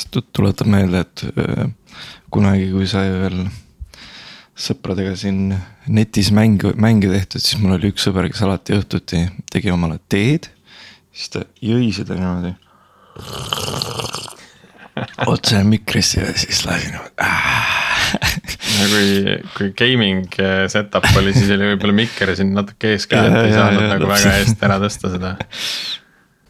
sest tuletab meelde, et äh, kunagi, kui sai veel sõpradega siin netis mängu, mänge tehtud, siis mul oli üks sõber, kes alati õhtuti tegi omale teed. siis ta jõi seda niimoodi. otse mikrisse ja siis lasi niimoodi no kui, kui gaming eh, setup oli, siis oli võib-olla mikker siin natuke ees ka, et ei saanud nagu väga eest ära tõsta seda.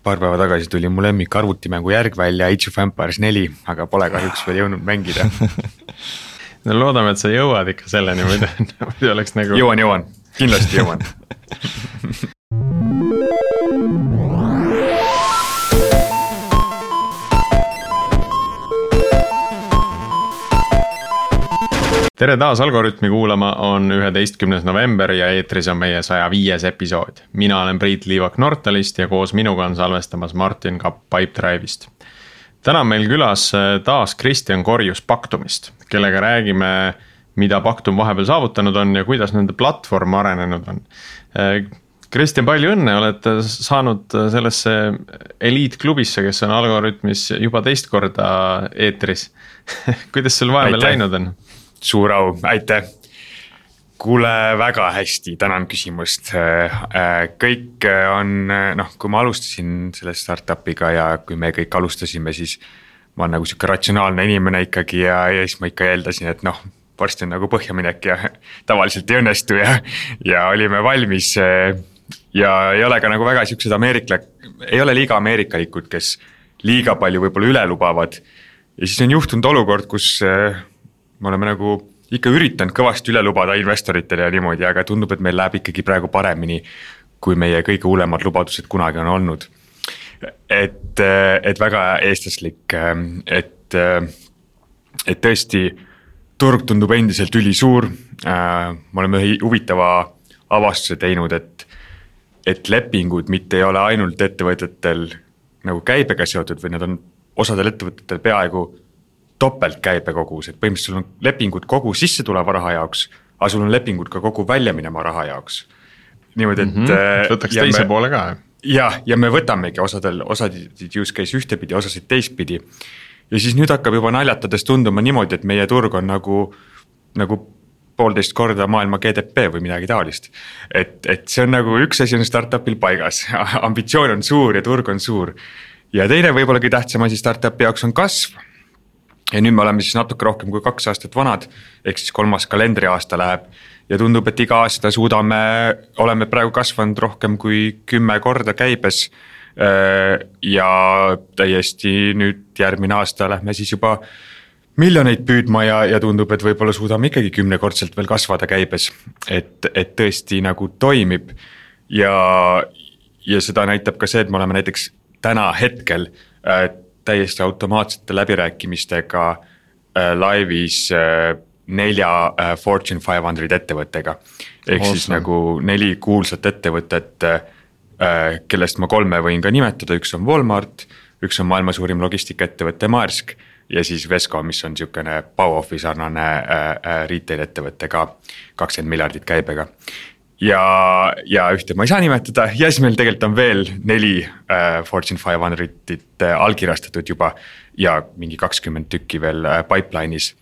paar päeva tagasi tuli mu lemmik arvutimängu järg välja, Age of Empires neli, aga pole kahjuks veel jõudnud mängida no loodame, et sa jõuad ikka selleni, muidu, muidu oleks nagu. jõuan, jõuan, kindlasti jõuan tere taas Algorütmi kuulama, on üheteistkümnes november ja eetris on meie saja viies episood. mina olen Priit Liivak Nortalist ja koos minuga on salvestamas Martin Kapp Pipedrive'ist. täna on meil külas äh, taas Kristjan Korjus Paktumist, kellega räägime, mida Paktum vahepeal saavutanud on ja kuidas nende platvorm arenenud on. Äh, Kristjan, palju õnne, oled saanud sellesse eliitklubisse, kes on Algorütmis juba teist korda eetris kuidas sul vahepeal läinud on? Suur au, aitäh. kuule, väga hästi, tänan küsimust. Äh, kõik on noh, kui ma alustasin selle startup'iga ja kui me kõik alustasime, siis. ma olen nagu sihuke ratsionaalne inimene ikkagi ja, ja siis ma ikka eeldasin, et noh varsti on nagu põhjaminek ja tavaliselt ei õnnestu ja, ja olime valmis. ja ei ole ka nagu väga siuksed ameerikla-, ei ole liiga ameerikalikud, kes liiga palju võib-olla üle lubavad. ja siis on juhtunud olukord, kus me oleme nagu ikka üritanud kõvasti üle lubada investoritele ja niimoodi, aga tundub, et meil läheb ikkagi praegu paremini. kui meie kõige hullemad lubadused kunagi on olnud. et, et väga eestlaslik, et, et tõesti turg tundub endiselt ülisuur. me oleme ühe huvitava avastuse teinud, et, et lepingud mitte ei ole ainult ettevõtetel nagu käibega seotud, vaid nad on osadel ettevõtetel peaaegu topeltkäibekogus, et põhimõtteliselt sul on lepingud kogu sisse tuleva raha jaoks, aga sul on lepingud ka kogu välja minema raha jaoks. niimoodi, et mm. -hmm. võtaks teise me, poole ka. jah, ja me võtamegi osadel, osasid use case ühtepidi, osasid teistpidi. ja siis nüüd hakkab juba naljatades tunduma niimoodi, et meie turg on nagu, nagu poolteist korda maailma GDP või midagi taolist. et, et see on nagu üks asi on startup'il paigas ambitsioon on suur ja turg on suur. ja teine võib-olla kõige tähtsam asi startup'i jaoks on kasv ja nüüd me oleme siis natuke rohkem kui kaks aastat vanad, ehk siis kolmas kalendriaasta läheb. ja tundub, et iga aasta suudame, oleme praegu kasvanud rohkem kui kümme korda käibes. ja täiesti nüüd järgmine aasta lähme siis juba miljoneid püüdma ja, ja tundub, et võib-olla suudame ikkagi kümnekordselt veel kasvada käibes. et, et tõesti nagu toimib ja, ja seda näitab ka see, et me oleme näiteks täna hetkel täiesti automaatsete läbirääkimistega äh, laivis äh, nelja äh, Fortune five hundred ettevõttega. ehk awesome. siis nagu neli kuulsat ettevõtet äh,, kellest ma kolme võin ka nimetada, üks on Walmart, üks on maailma suurim logistikaettevõte Maersk ja siis Vesco, mis on sihukene Bauhofi sarnane äh, äh, retail ettevõte ka, kakskümmend miljardit käibega ja, ja ühte ma ei saa nimetada. Ja siis meil tegelikult on veel neli äh, Fortune five hundred'it äh, allkirjastatud juba ja mingi kakskümmend tükki veel äh, pipeline'is.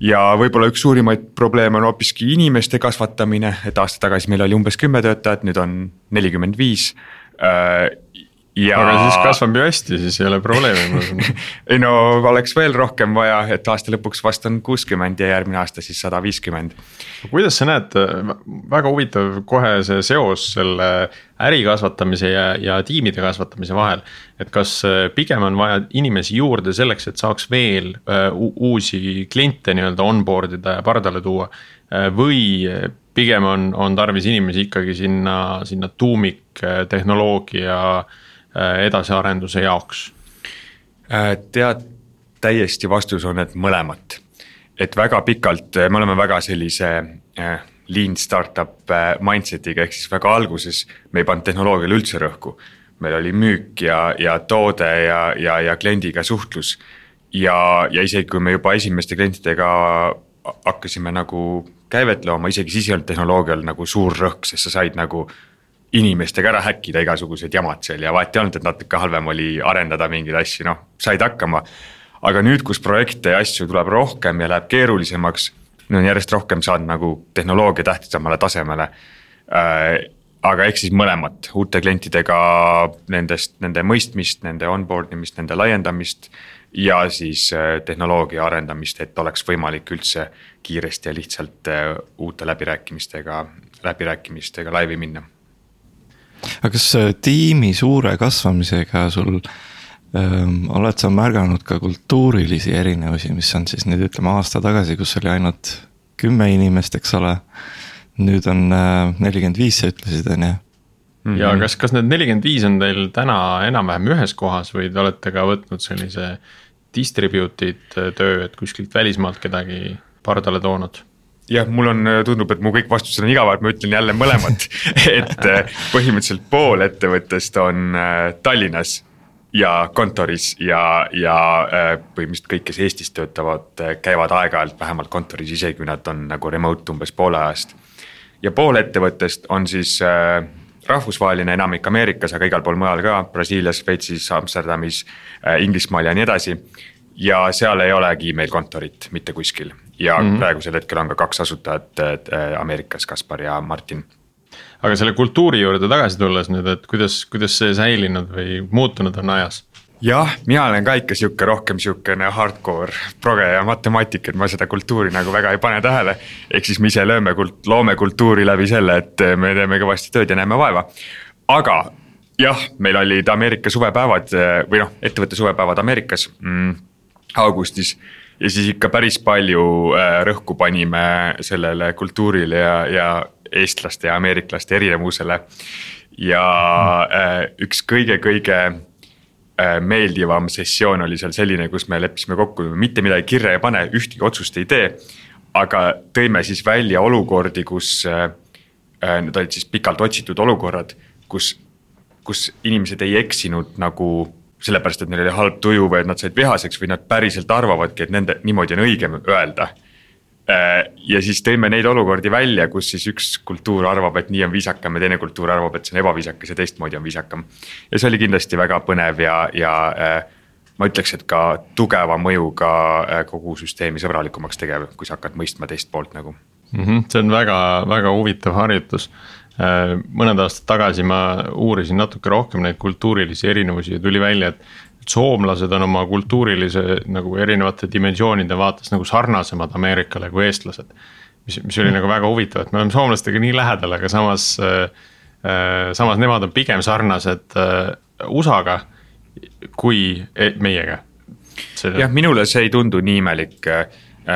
ja võib-olla üks suurimaid probleeme on hoopiski inimeste kasvatamine, et aasta tagasi meil oli umbes kümme töötajat, nüüd on nelikümmend viis. Äh, ja.... aga siis kasvab ju hästi, siis ei ole probleemi ma usun ei no oleks veel rohkem vaja, et aasta lõpuks vast on kuuskümmend ja järgmine aasta siis sada viiskümmend. kuidas sa näed, väga huvitav kohe see seos selle äri kasvatamise ja, ja tiimide kasvatamise vahel. et kas äh, pigem on vaja inimesi juurde selleks, et saaks veel uh, uusi kliente nii-öelda onboard ida ja pardale tuua uh, või pigem on, on tarvis inimesi ikkagi sinna, sinna tuumiktehnoloogia Äh, edasiarenduse jaoks? Äh, tead, täiesti vastus on, et mõlemat. et väga pikalt, äh, me oleme väga sellise lean startup mindset'iga, ehk siis väga alguses me ei pannud tehnoloogiale üldse rõhku. meil oli müük ja, ja toode ja, ja, ja kliendiga suhtlus. ja, ja isegi kui me juba esimeste klientidega hakkasime nagu käivet looma, isegi siis ei olnud tehnoloogial nagu suur rõhk, sest sa said nagu inimestega ära häkkida igasugused jamad seal ja vahet ei olnud, et natuke halvem oli arendada mingeid asju, noh, said hakkama. aga nüüd, kus projekte ja asju tuleb rohkem ja läheb keerulisemaks, on järjest rohkem saanud nagu tehnoloogia tähtsamale tasemele äh, aga eks siis mõlemat, uute klientidega nendest, nende mõistmist, nende onboard imist, nende laiendamist. ja siis äh, tehnoloogia arendamist, et oleks võimalik üldse kiiresti ja lihtsalt äh, uute läbirääkimistega, läbirääkimistega laivi minna. Aga kas äh, tiimi suure kasvamisega sul ähm, oled sa märganud ka kultuurilisi erinevusi, mis on siis nüüd ütleme aasta tagasi, kus oli ainult kümme inimest, eks ole nüüd on äh, nelikümmend viis, sa ütlesid, on ju. ja mhm. kas, kas need nelikümmend viis on teil täna enam-vähem ühes kohas või te olete ka võtnud sellise distributed äh, töö, et kuskilt välismaalt kedagi pardale toonud? Jah, mul on, äh, tundub, et mu kõik vastused on igavad, ma ütlen jälle mõlemat et põhimõtteliselt pool ettevõttest on Tallinnas ja kontoris ja, ja põhimõtteliselt kõik, kes Eestis töötavad, käivad aeg-ajalt vähemalt kontoris, isegi kui nad on nagu remote umbes poole ajast. Ja pool ettevõttest on siis äh, rahvusvaheline, enamik Ameerikas, aga igal pool mujal ka, Brasiilias, Šveitsis, Amsterdamis äh,, Inglismaal ja nii edasi. ja seal ei olegi meil kontorit mitte kuskil ja mm -hmm. praegusel hetkel on ka kaks asutajat äh, Ameerikas, Kaspar ja Martin aga selle kultuuri juurde tagasi tulles nüüd, et kuidas, kuidas see säilinud või muutunud on ajas? jah, mina olen ka ikka sihuke rohkem sihukene hardcore proge ja matemaatik, et ma seda kultuuri nagu väga ei pane tähele. ehk siis me ise lööme kult-, loome kultuuri läbi selle, et me teeme kõvasti tööd ja näeme vaeva. aga jah, meil olid Ameerika suvepäevad või noh, ettevõtte suvepäevad Ameerikas mm, augustis. Ja siis ikka päris palju äh, rõhku panime sellele kultuurile ja, ja eestlaste ja ameeriklaste erinevusele. ja äh, üks kõige-kõige Äh, meeldivam sessioon oli seal selline, kus me leppisime kokku, mitte midagi kirja ei pane, ühtegi otsust ei tee. aga tõime siis välja olukordi, kus need olid siis pikalt otsitud olukorrad, kus, kus inimesed ei eksinud nagu sellepärast, et neil oli halb tuju või et nad said vihaseks või nad päriselt arvavadki, et nende, niimoodi on õigem öelda Äh, ja siis tõime neid olukordi välja, kus siis üks kultuur arvab, et nii on viisakam ja teine kultuur arvab, et see on ebaviisakas ja teistmoodi on viisakam. ja see oli kindlasti väga põnev ja, ja äh, ma ütleks, et ka tugeva mõjuga äh, kogu süsteemi sõbralikumaks tegev, kui sa hakkad mõistma teist poolt nagu mm. -hmm, see on väga, väga huvitav harjutus mõned aastad tagasi ma uurisin natuke rohkem neid kultuurilisi erinevusi ja tuli välja, et soomlased on oma kultuurilise nagu erinevate dimensioonide vaates nagu sarnasemad Ameerikale kui eestlased. mis, mis oli nagu väga huvitav, et me oleme soomlastega nii lähedal, aga samas äh,, äh samas nemad on pigem sarnased äh, USA-ga kui e-, meiega. jah, minule see ei tundu nii imelik, äh,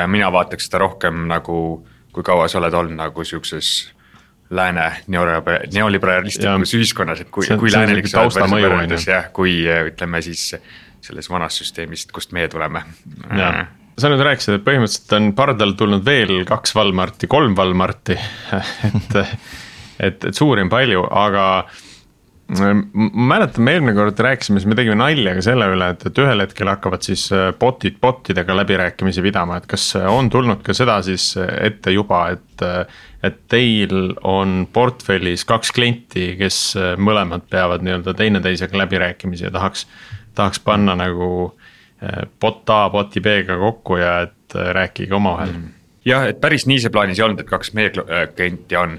mina vaataks seda rohkem nagu, kui kaua sa oled olnud nagu sihukeses lääne neoliberalistlikus ühiskonnas, et kui, kui läänelik sa oled võrreldes jah, kui ütleme siis selles vanas süsteemist, kust meie tuleme. sa nüüd rääkisid, et põhimõtteliselt on pardal tulnud veel kaks Valmarti, kolm Valmarti. Et, et, et suuri on palju, aga ma mäletan, me eelmine kord rääkisime, siis me tegime nalja ka selle üle, et, et ühel hetkel hakkavad siis äh, bot'id bot'idega läbirääkimisi pidama, et kas on tulnud ka seda siis ette juba, et. et teil on portfellis kaks klienti, kes äh, mõlemad peavad nii-öelda teineteisega läbirääkimisi ja tahaks, tahaks panna nagu äh, bot A bot'i B-ga kokku ja et rääkige omavahel mm.. jah, et päris nii see plaanis ei olnud, et kaks meie klienti on,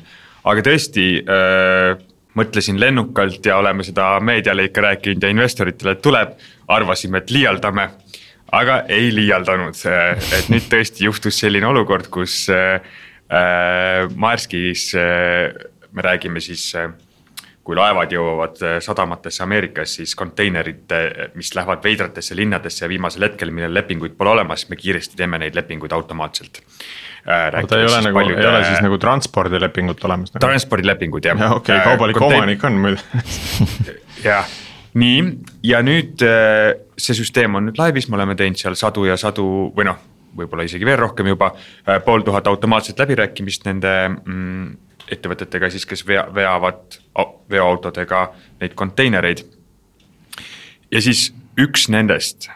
aga tõesti äh mõtlesin lennukalt ja oleme seda meediale ikka rääkinud ja investoritele, tuleb, arvasime, et liialdame. aga ei liialdanud, et nüüd tõesti juhtus selline olukord, kus äh, Maerskis äh, me räägime siis äh, kui laevad jõuavad sadamatesse Ameerikas, siis konteinerid, mis lähevad veidratesse linnadesse ja viimasel hetkel, millel lepinguid pole olemas, me kiiresti teeme neid lepinguid automaatselt äh,. ta ei ole nagu, ei ole siis nagu transpordilepingut olemas nagu.? transpordilepingud jah ja,. okei okay,, kaubalik äh, omanik on muidu jah, nii ja nüüd äh, see süsteem on nüüd laivis, me oleme teinud seal sadu ja sadu või noh, võib-olla isegi veel rohkem juba äh,, pool tuhat automaatset läbirääkimist nende mm, ettevõtetega siis, kes vea, veavad veoautodega neid konteinereid. ja siis üks nendest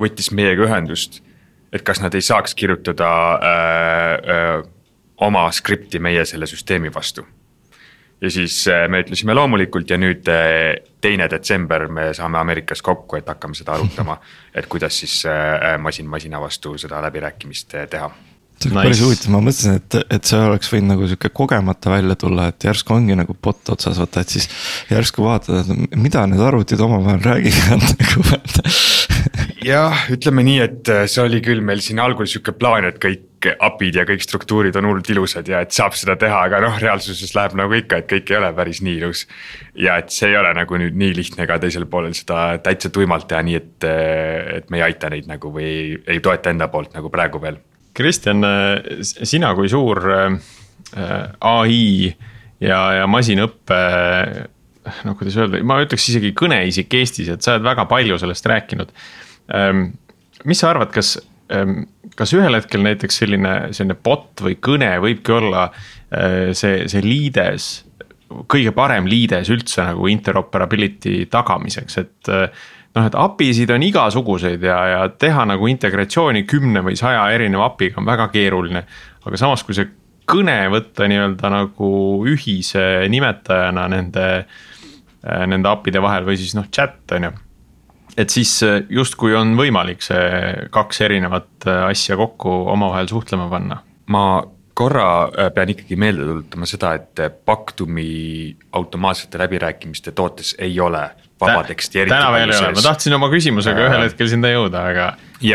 võttis meiega ühendust et kas nad ei saaks kirjutada öö, äh, öö, äh, oma skripti meie selle süsteemi vastu. ja siis äh, me ütlesime loomulikult ja nüüd äh, teine detsember me saame Ameerikas kokku, et hakkame seda arutama. et kuidas siis äh, masin masina vastu seda läbirääkimist teha see oleks nice. päris huvitav, ma mõtlesin, et, et see oleks võinud nagu sihuke kogemata välja tulla, et järsku ongi nagu bot otsas, vaata, et siis. järsku vaatad, et mida need arvutid omavahel räägivad nagu. Jah, ütleme nii, et see oli küll meil siin algul sihuke plaan, et kõik API-d ja kõik struktuurid on hullult ilusad ja et saab seda teha, aga noh, reaalsuses läheb nagu ikka, et kõik ei ole päris nii ilus. ja et see ei ole nagu nüüd nii lihtne ka teisel poolel seda täitsa tuimalt teha, nii et, et me ei aita neid nagu või ei, ei toeta enda poolt nagu praegu veel Kristjan, sina kui suur äh, ai ja, ja masinõppe noh, kuidas öelda, ma ütleks isegi kõneisik Eestis, et sa oled väga palju sellest rääkinud. Ähm, mis sa arvad, kas, ähm, kas ühel hetkel näiteks selline, selline bot või kõne võibki olla äh, see, see liides, kõige parem liides üldse nagu interoperability tagamiseks, et äh, noh, et API-sid on igasuguseid ja, ja teha nagu integratsiooni kümne või saja erineva API-ga on väga keeruline. aga samas, kui see kõne võtta nii-öelda nagu ühise nimetajana nende, nende API-de vahel või siis noh, chat on ju. Et siis justkui on võimalik see kaks erinevat asja kokku omavahel suhtlema panna. ma korra äh, pean ikkagi meelde tuletama seda, et Pactumi automaatsete läbirääkimiste tootes ei ole vaba teksti. täna veel ei ole, ma tahtsin oma küsimusega äh, ühel hetkel sinna jõuda, aga,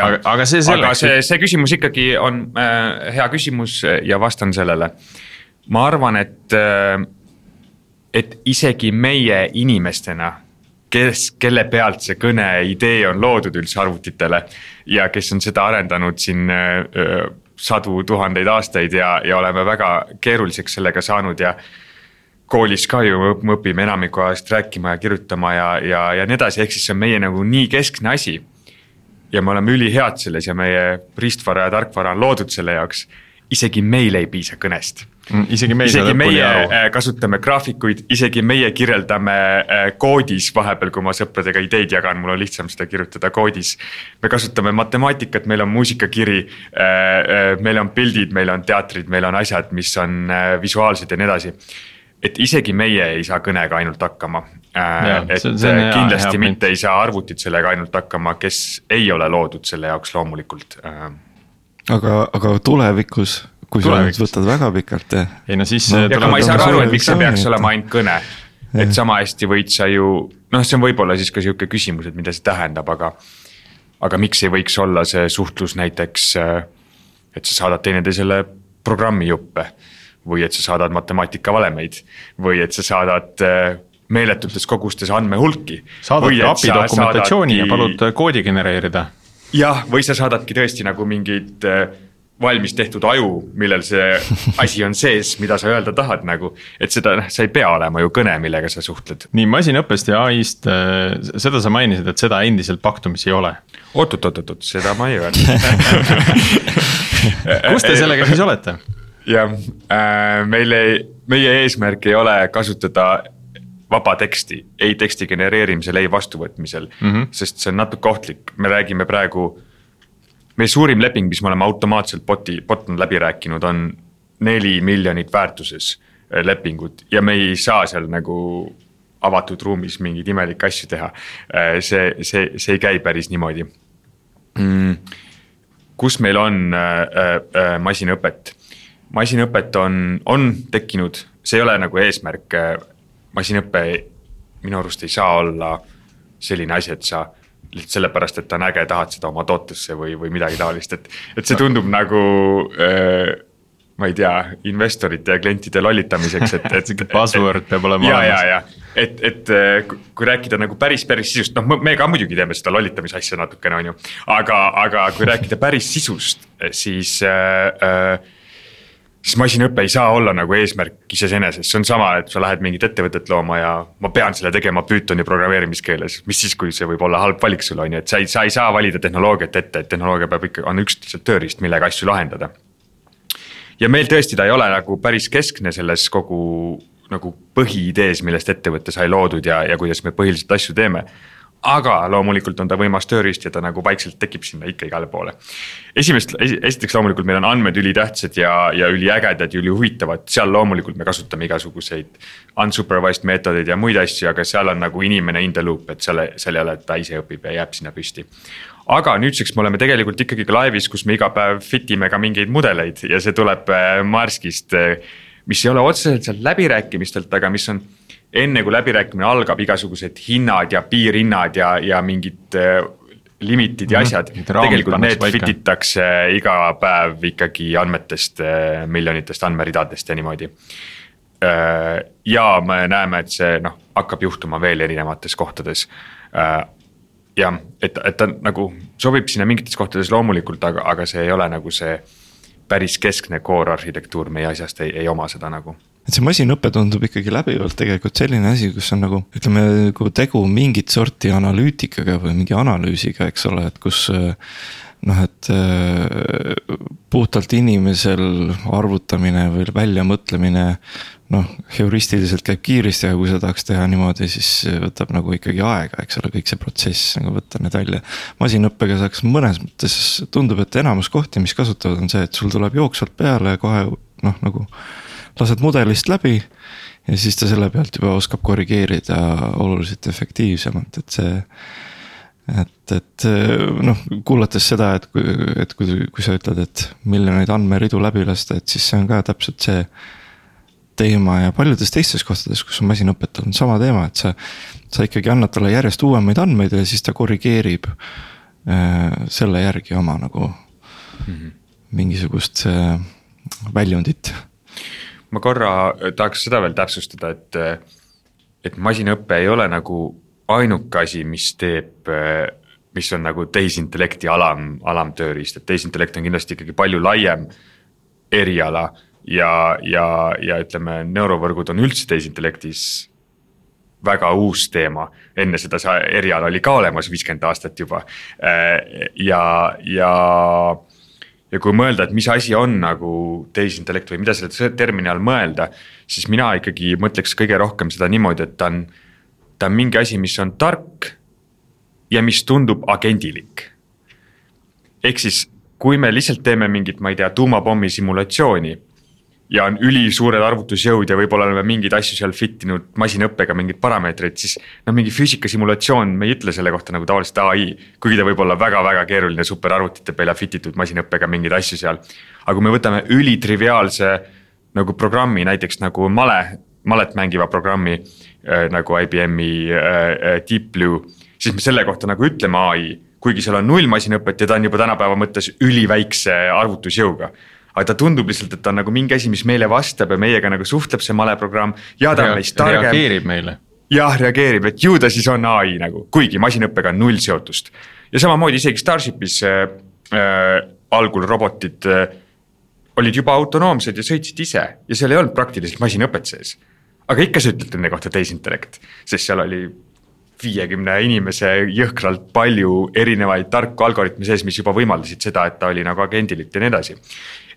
aga, aga see selleks. aga see, see küsimus ikkagi on äh, hea küsimus ja vastan sellele. ma arvan, et äh,, et isegi meie inimestena, kes, kelle pealt see kõne idee on loodud üldse arvutitele ja kes on seda arendanud siin äh, sadu tuhandeid aastaid ja, ja oleme väga keeruliseks sellega saanud ja koolis ka ju me õpime enamiku ajast rääkima ja kirjutama ja, ja, ja nii edasi, ehk siis see on meie nagu nii keskne asi. ja me oleme ülihead selles ja meie riistvara ja tarkvara on loodud selle jaoks. Isegi meil ei piisa kõnest mm,. isegi meil isegi meie. Äh, kasutame graafikuid, isegi meie kirjeldame äh, koodis vahepeal, kui ma sõpradega ideid jagan, mul on lihtsam seda kirjutada koodis. me kasutame matemaatikat, meil on muusikakiri, äh, meil on pildid, meil on teatrid, meil on asjad, mis on visuaalsed ja nii edasi et isegi meie ei saa kõnega ainult hakkama. Et see, see hea, kindlasti hea mitte ei saa arvutid sellega ainult hakkama, kes ei ole loodud selle jaoks loomulikult. Aga, aga tulevikus, kui tulevikus. sa nüüd võtad väga pikalt. ei no siis no,. aga ma ei saa ka aru, et miks see peaks olema ainult kõne. et sama hästi võid sa ju, noh, see on võib-olla siis ka sihuke küsimus, et mida see tähendab, aga. aga miks ei võiks olla see suhtlus näiteks, äh, et sa saadad teineteisele programmijuppe või et sa saadad matemaatikavalemeid või et sa saadad äh, meeletutes kogustes andmehulki. saadad API dokumentatsiooni saadadki... ja palud koodi genereerida. Jah, või sa saadadki tõesti nagu mingid äh, valmis tehtud aju, millel see asi on sees, mida sa öelda tahad nagu. et seda, noh, see ei pea olema ju kõne, millega sa suhtled. nii masinaõppest ja ai-st, seda sa mainisid, et seda endiselt paktumis ei ole. oot-oot-oot-oot, seda ma ei öelnud kus te sellega siis olete? jah äh,, meil ei, meie eesmärk ei ole kasutada vaba teksti ei teksti genereerimisel, ei vastuvõtmisel mm, -hmm. sest see on natuke ohtlik, me räägime praegu. meie suurim leping, mis me oleme automaatselt bot'i, bot on läbi rääkinud, on neli miljonit väärtuses äh, lepingut ja me ei saa seal nagu avatud ruumis mingeid imelikke asju teha. Äh, see, see, see ei käi päris niimoodi mm,. kus meil on äh, äh, masinõpet masinõpet on, on tekkinud, see ei ole nagu eesmärk, masinõpe minu arust ei saa olla selline asi, et sa lihtsalt sellepärast, et ta on äge, tahad seda oma tootesse või, või midagi taolist, et, et see tundub nagu äh, ma ei tea, investorite ja klientide lollitamiseks, et, et sihuke buzzword peab olema ja, olemas. ja, ja, et, et kui rääkida nagu päris, päris sisust, noh, me ka muidugi teeme seda lollitamise asja natukene, on ju. aga, aga kui rääkida päris sisust, siis äh, äh, siis masinõpe ei saa olla nagu eesmärk iseenesest, see on sama, et sa lähed mingit ettevõtet looma ja ma pean selle tegema Pythoni programmeerimiskeeles. mis siis, kui see võib olla halb valik sul on ju, et sa ei, sa ei saa valida tehnoloogiat ette, et tehnoloogia peab ikka, on üks lihtsalt tööriist, millega asju lahendada. ja meil tõesti, ta ei ole nagu päris keskne selles kogu nagu põhiidees, millest ettevõte sai loodud ja, ja kuidas me põhiliselt asju teeme. Aga loomulikult on ta võimas tööriist ja ta nagu vaikselt tekib sinna ikka igale poole. esimest, esiteks loomulikult meil on andmed ülitähtsad ja, ja üliägedad ja ülihuvitavad, seal loomulikult me kasutame igasuguseid. Unsupervised meetodeid ja muid asju, aga seal on nagu inimene in the loop, et seal, seal ei ole, et ta ise õpib ja jääb sinna püsti aga nüüdseks me oleme tegelikult ikkagi ka laivis, kus me iga päev fit ime ka mingeid mudeleid ja see tuleb äh, Marskist. Äh, mis ei ole otseselt sealt läbirääkimistelt, aga mis on enne kui läbirääkimine algab, igasugused hinnad ja piirhinnad ja, ja mingid äh, limitid ja mhm. asjad mm, -hmm. tegelikult need fit itakse iga päev ikkagi andmetest, äh, miljonitest andmeridadest ja niimoodi. Äh, ja me näeme, et see noh, hakkab juhtuma veel erinevates kohtades. jah, et, et ta nagu sobib sinna mingites kohtades loomulikult, aga, aga see ei ole nagu see päris keskne core arhitektuur meie asjast ei, ei oma seda nagu et see masinõpe tundub ikkagi läbivalt tegelikult selline asi, kus on nagu ütleme, nagu tegu mingit sorti analüütikaga või mingi analüüsiga, eks ole, et kus. noh, et äh, puhtalt inimesel arvutamine või väljamõtlemine. noh, heuristiliselt käib kiiresti, aga kui sa tahaks teha niimoodi, siis võtab nagu ikkagi aega, eks ole, kõik see protsess nagu võtta need välja. masinõppega saaks mõnes mõttes, tundub, et enamus kohti, mis kasutavad, on see, et sul tuleb jooksvalt peale kohe noh, nagu lased mudelist läbi ja siis ta selle pealt juba oskab korrigeerida oluliselt efektiivsemalt, et see. et, et noh, kuulates seda, et kui, et kui, kui sa ütled, et miljoneid andmeridu läbi lasta, et siis see on ka täpselt see teema ja paljudes teistes kohtades, kus on masinõpet, on sama teema, et sa. sa ikkagi annad talle järjest uuemaid andmeid ja siis ta korrigeerib äh, selle järgi oma nagu mm -hmm. mingisugust äh, väljundit ma korra äh, tahaks seda veel täpsustada, et, äh, et masinõpe ei ole nagu ainuke asi, mis teeb, äh, mis on nagu tehisintellekti alam, alamtööriist, et tehisintellekt on kindlasti ikkagi palju laiem eriala ja, ja, ja ütleme, neurovõrgud on üldse tehisintellektis väga uus teema, enne seda see eriala oli ka olemas viiskümmend aastat juba. Ja, ja ja kui mõelda, et mis asi on nagu tehisintellekt või mida selle termini all mõelda, siis mina ikkagi mõtleks kõige rohkem seda niimoodi, et ta on, ta on mingi asi, mis on tark ja mis tundub agendilik. ehk siis, kui me lihtsalt teeme mingit, ma ei tea, tuumapommi simulatsiooni ja on ülisuured arvutusjõud ja võib-olla oleme mingeid asju seal fit inud masinõppega mingeid parameetreid, siis. noh, mingi füüsikasimulatsioon, me ei ütle selle kohta nagu tavaliselt ai, kuigi ta võib olla väga-väga keeruline superarvutite peale fit itud masinõppega mingeid asju seal. aga kui me võtame ülitriviaalse nagu programmi, näiteks nagu male, malet mängiva programmi äh, nagu IBM-i äh, Deep Blue, siis me selle kohta nagu ütleme ai kuigi seal on null masinõpet ja ta on juba tänapäeva mõttes üliväikse arvutusjõuga aga ta tundub lihtsalt, et ta on nagu mingi asi, mis meile vastab ja meiega nagu suhtleb see maleprogramm ja ta on meist targem. reageerib meile. jah, reageerib, et ju ta siis on ai nagu, kuigi masinõppega on null seotust. ja samamoodi isegi Starshipis äh, äh, algul robotid äh, olid juba autonoomsed ja sõitsid ise ja seal ei olnud praktiliselt masinõpet sees. aga ikka sa ütled nende kohta tehisintellekt, sest seal oli viiekümne inimese jõhkralt palju erinevaid tarku algoritme sees, mis juba võimaldasid seda, et ta oli nagu agendilit ja nii edasi.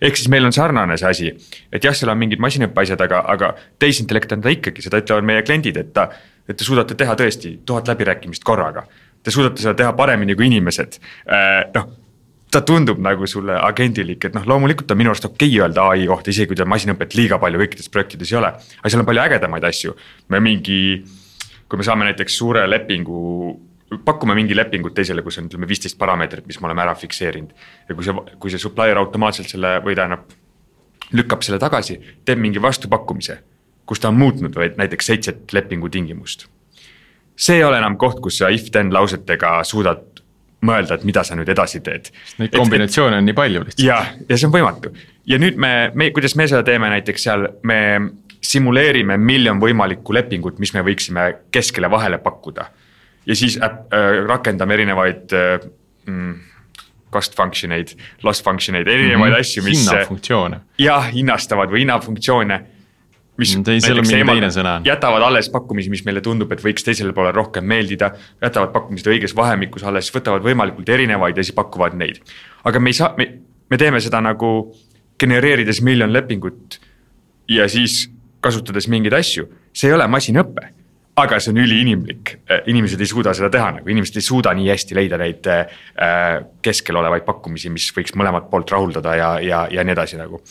ehk siis meil on sarnane see asi, et jah, seal on mingid masinõppe asjad, aga, aga tehisintellekt on ta ikkagi, seda ütlevad meie kliendid, et ta. et te suudate teha tõesti tuhat läbirääkimist korraga. Te suudate seda teha paremini kui inimesed, äh, noh ta tundub nagu sulle agendilik, et noh, loomulikult on minu arust okei okay öelda ai kohta, isegi kui tal masinõpet liiga palju kõikides projektides ei ole. aga seal on palju ägedamaid asju, me mingi kui me saame näiteks suure lepingu pakume mingi lepingut teisele, kus on ütleme viisteist parameetrit, mis me oleme ära fikseerinud. ja kui see, kui see supplier automaatselt selle või tähendab, lükkab selle tagasi, teeb mingi vastupakkumise. kus ta on muutnud või näiteks seitset lepingu tingimust. see ei ole enam koht, kus sa if-then lausetega suudad mõelda, et mida sa nüüd edasi teed. Neid kombinatsioone on nii palju lihtsalt. jah, ja see on võimatu ja nüüd me, me, kuidas me seda teeme näiteks seal, me simuleerime miljon võimalikku lepingut, mis me võiksime keskele vahele pakkuda. ja siis äpp, äh, rakendame erinevaid äh, mm, cost function eid, loss function eid, erinevaid mm -hmm. asju, mis. hinnafunktsioone. jah, hinnastavad või hinnafunktsioone. mis Tei, eemal, jätavad alles pakkumisi, mis meile tundub, et võiks teisele poole rohkem meeldida. jätavad pakkumised õiges vahemikus alles, võtavad võimalikult erinevaid ja siis pakuvad neid. aga me ei saa, me, me teeme seda nagu genereerides miljon lepingut ja siis kasutades mingeid asju, see ei ole masinõpe. aga see on üliinimlik, inimesed ei suuda seda teha, nagu inimesed ei suuda nii hästi leida neid äh, keskel olevaid pakkumisi, mis võiks mõlemat poolt rahuldada ja, ja, ja nii edasi nagu.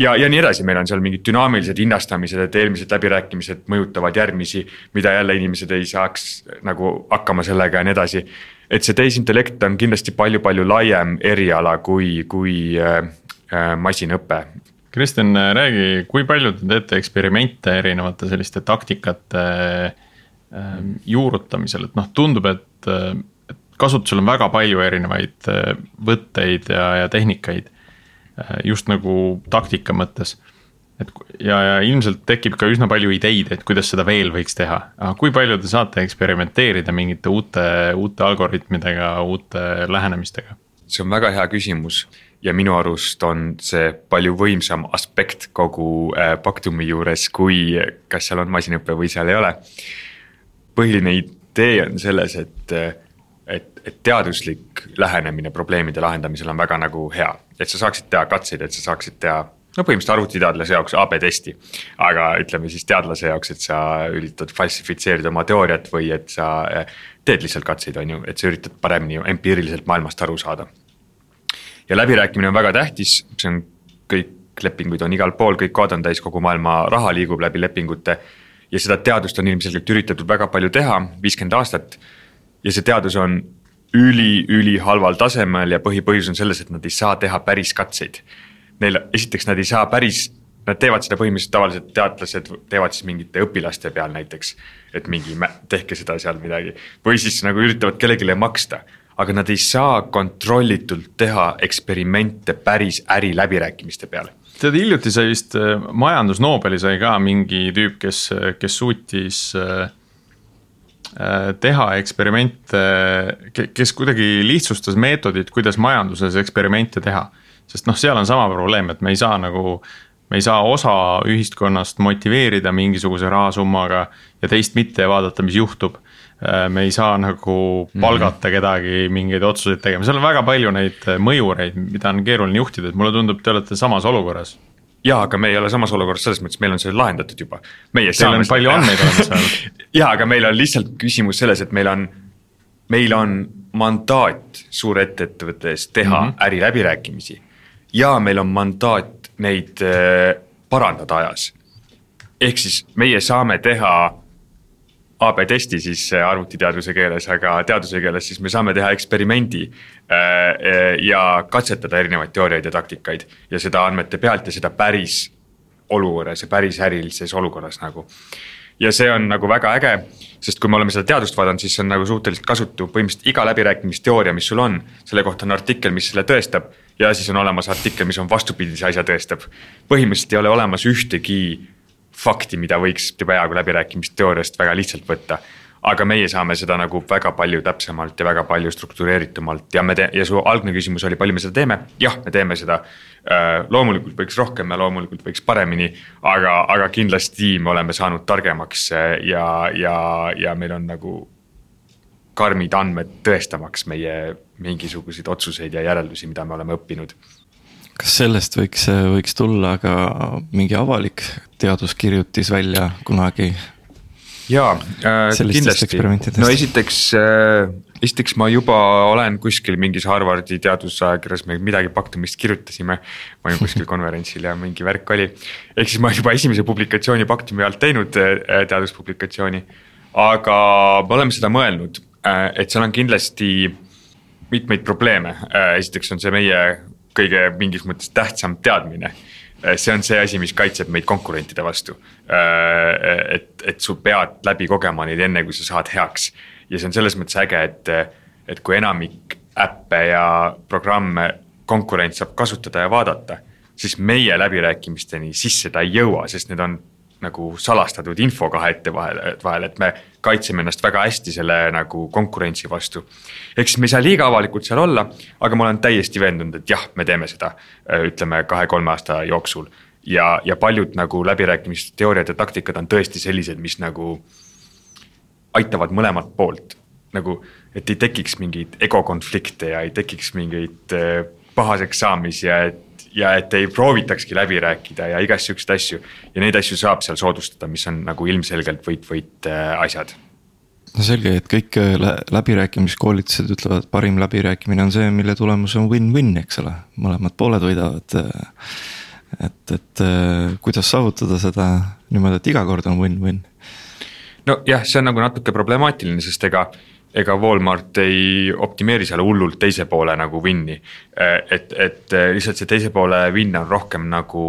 ja, ja nii edasi, meil on seal mingid dünaamilised hinnastamised, et eelmised läbirääkimised mõjutavad järgmisi, mida jälle inimesed ei saaks nagu hakkama sellega ja nii edasi. et see tehisintellekt on kindlasti palju-palju laiem eriala kui, kui äh, äh masinõpe Kristjan, räägi, kui palju te teete eksperimente erinevate selliste taktikate äh, juurutamisel, et noh, tundub, et, et kasutusel on väga palju erinevaid äh, võtteid ja, ja tehnikaid. Äh, just nagu taktika mõttes. et ja, ja ilmselt tekib ka üsna palju ideid, et kuidas seda veel võiks teha, aga kui palju te saate eksperimenteerida mingite uute, uute algoritmidega, uute lähenemistega? see on väga hea küsimus ja minu arust on see palju võimsam aspekt kogu äh, Pactumi juures, kui kas seal on masinõpe või seal ei ole. põhiline idee on selles, et, et, et teaduslik lähenemine probleemide lahendamisel on väga nagu hea, et sa saaksid teha katseid, et sa saaksid teha no põhimõtteliselt arvutiteadlase jaoks AB testi. aga ütleme siis teadlase jaoks, et sa üritad falsifitseerida oma teooriat või et sa äh, teed lihtsalt katseid, on ju, et sa üritad paremini empiiriliselt maailmast aru saada ja läbirääkimine on väga tähtis, see on kõik lepinguid on igal pool, kõik kood on täis, kogu maailma raha liigub läbi lepingute. ja seda teadust on ilmselgelt üritatud väga palju teha, viiskümmend aastat. ja see teadus on üli-ülihalval tasemel ja põhipõhjus on selles, et nad ei saa teha päris katseid. Neil, esiteks nad ei saa päris, nad teevad seda põhimõtteliselt tavaliselt teadlased teevad siis mingite õpilaste peal näiteks. et mingi, tehke seda seal midagi või siis nagu üritavad kellelegi maksta aga nad ei saa kontrollitult teha eksperimente päris äriläbirääkimiste peal tead, hiljuti sai vist äh, majandus Nobeli sai ka mingi tüüp, kes, kes suutis äh, äh, teha eksperimente, kes kuidagi lihtsustas meetodit, kuidas majanduses eksperimente teha. sest noh, seal on sama probleem, et me ei saa nagu, me ei saa osa ühiskonnast motiveerida mingisuguse rahasummaga ja teist mitte ja vaadata, mis juhtub Äh, me ei saa nagu mhm. palgata kedagi mingeid otsuseid tegema, seal on väga palju neid äh, mõjureid, mida on keeruline juhtida, et mulle tundub, te olete samas olukorras jaa, aga me ei ole samas olukorras selles mõttes, meil on see lahendatud juba. Teil on palju andmeid olemas ainult. jaa, aga meil on lihtsalt küsimus selles, et meil on, meil on mandaat suurettevõttes teha mm -hmm. äriläbirääkimisi. ja meil on mandaat neid äh, parandada ajas. ehk siis meie saame teha AB testi siis äh, arvutiteaduse keeles, aga teaduse keeles siis me saame teha eksperimendi. Äh, äh, ja katsetada erinevaid teooriaid ja taktikaid ja seda andmete pealt ja seda päris olukorras ja päris ärilises olukorras nagu. ja see on nagu väga äge, sest kui me oleme seda teadust vaadanud, siis see on nagu suhteliselt kasutu, põhimõtteliselt iga läbirääkimisteooria, mis sul on, selle kohta on artikkel, mis selle tõestab. ja siis on olemas artikkel, mis on vastupidise asja tõestab. põhimõtteliselt ei ole olemas ühtegi fakti, mida võiks peaaegu läbirääkimisteooriast väga lihtsalt võtta. aga meie saame seda nagu väga palju täpsemalt ja väga palju struktureeritumalt ja me te- ja su algne küsimus oli, palju me seda teeme, jah, me teeme seda. Äh, loomulikult võiks rohkem ja loomulikult võiks paremini, aga, aga kindlasti me oleme saanud targemaks ja, ja, ja meil on nagu karmid andmed tõestamaks meie mingisuguseid otsuseid ja järeldusi, mida me oleme õppinud kas sellest võiks, võiks tulla ka mingi avalik teaduskirjutis välja kunagi? jaa äh,, kindlasti, no esiteks äh,, esiteks ma juba olen kuskil mingis Harvardi teadusajakirjas, me midagi Paktumist kirjutasime. ma olin kuskil konverentsil ja mingi värk oli, ehk siis ma juba esimese publikatsiooni Paktumi alt teinud äh,, teaduspublikatsiooni. aga me oleme seda mõelnud äh,, et seal on kindlasti mitmeid probleeme äh,, esiteks on see meie kõige mingis mõttes tähtsam teadmine. see on see asi, mis kaitseb meid konkurentide vastu. et, et su pead läbi kogema neid enne, kui sa saad heaks. ja see on selles mõttes äge, et, et kui enamik äppe ja programme konkurent saab kasutada ja vaadata, siis meie läbirääkimisteni sisse ta ei jõua, sest need on nagu salastatud info kahe ette vahel, vahel, et me kaitseme ennast väga hästi selle nagu konkurentsi vastu. ehk siis me ei saa liiga avalikult seal olla, aga ma olen täiesti veendunud, et jah, me teeme seda, ütleme kahe-kolme aasta jooksul. ja, ja paljud nagu läbirääkimisteooriad ja taktikad on tõesti sellised, mis nagu aitavad mõlemat poolt. nagu, et ei tekiks mingeid egokonflikte ja ei tekiks mingeid äh, pahaseks saamisi ja et ja et ei proovitakski läbi rääkida ja igast siukseid asju. ja neid asju saab seal soodustada, mis on nagu ilmselgelt võit-võit äh, asjad no selge, et kõik äh, läbirääkimiskoolitused ütlevad, parim läbirääkimine on see, mille tulemus on win-win, eks ole, mõlemad pooled võidavad. et, et kuidas saavutada seda niimoodi, et iga kord on win-win? nojah, see on nagu natuke problemaatiline, sest ega ega Walmart ei optimeeri seal hullult teise poole nagu win'i. et, et lihtsalt see teise poole win on rohkem nagu,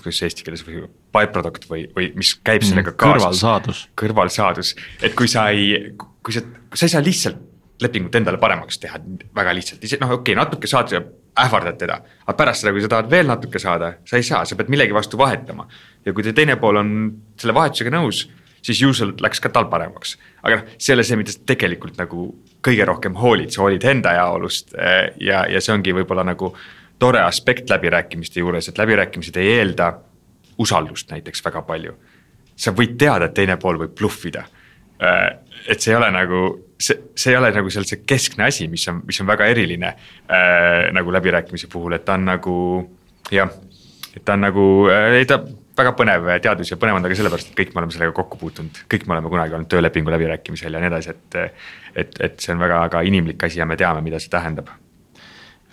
kuidas eesti keeles või by-product või, või mis käib mm, sellega kaasas. kõrvalsaadus. kõrvalsaadus, et kui sa ei, kui sa, sa ei saa lihtsalt lepingut endale paremaks teha väga lihtsalt, noh, okei okay,, natuke saad ähvardad teda. aga pärast seda, kui sa tahad veel natuke saada, sa ei saa, sa pead millegi vastu vahetama. ja kui teine pool on selle vahetusega nõus siis ju sul läks ka tal paremaks. aga noh, see ei ole see, mida sa tegelikult nagu kõige rohkem hoolid, sa hoolid enda heaolust eh, ja, ja see ongi võib-olla nagu tore aspekt läbirääkimiste juures, et läbirääkimised ei eelda usaldust näiteks väga palju. sa võid teada, et teine pool võib bluffida. Eh, et see ei ole nagu, see, see ei ole nagu seal see keskne asi, mis on, mis on väga eriline äh, nagu läbirääkimise puhul, et ta on nagu jah, et ta on nagu, ei ta väga põnev teadus ja põnev on ta ka sellepärast, et kõik me oleme sellega kokku puutunud, kõik me oleme kunagi olnud töölepingu läbirääkimisel ja nii edasi, et. et, et see on väga-väga inimlik asi ja me teame, mida see tähendab.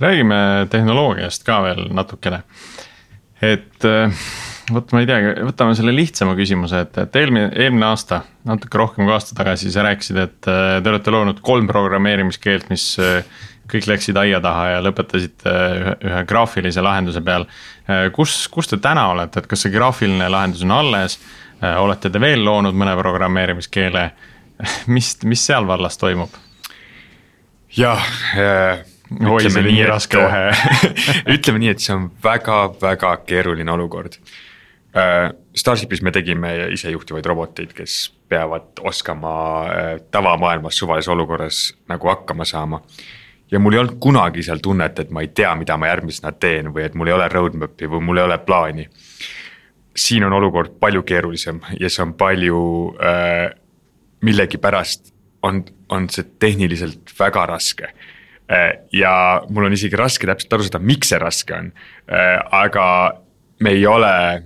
räägime tehnoloogiast ka veel natukene. et vot ma ei teagi, võtame selle lihtsama küsimuse, et, et eelmine, eelmine aasta, natuke rohkem kui aasta tagasi sa rääkisid, et te olete loonud kolm programmeerimiskeelt, mis kõik läksid aia taha ja lõpetasite ühe, ühe graafilise lahenduse peal. kus, kus te täna olete, et kas see graafiline lahendus on alles? olete te veel loonud mõne programmeerimiskeele? mis, mis seal vallas toimub? jah äh,. oi, see oli nii raske kohe ütleme nii, et see on väga-väga keeruline olukord äh,. Starshipis me tegime isejuhtivaid roboteid, kes peavad oskama äh, tavamaailmas suvalises olukorras nagu hakkama saama ja mul ei olnud kunagi seal tunnet, et ma ei tea, mida ma järgmisena teen või et mul ei ole roadmap'i või mul ei ole plaani. siin on olukord palju keerulisem ja see on palju äh,, millegipärast on, on see tehniliselt väga raske äh,. ja mul on isegi raske täpselt aru saada, miks see raske on äh,, aga me ei ole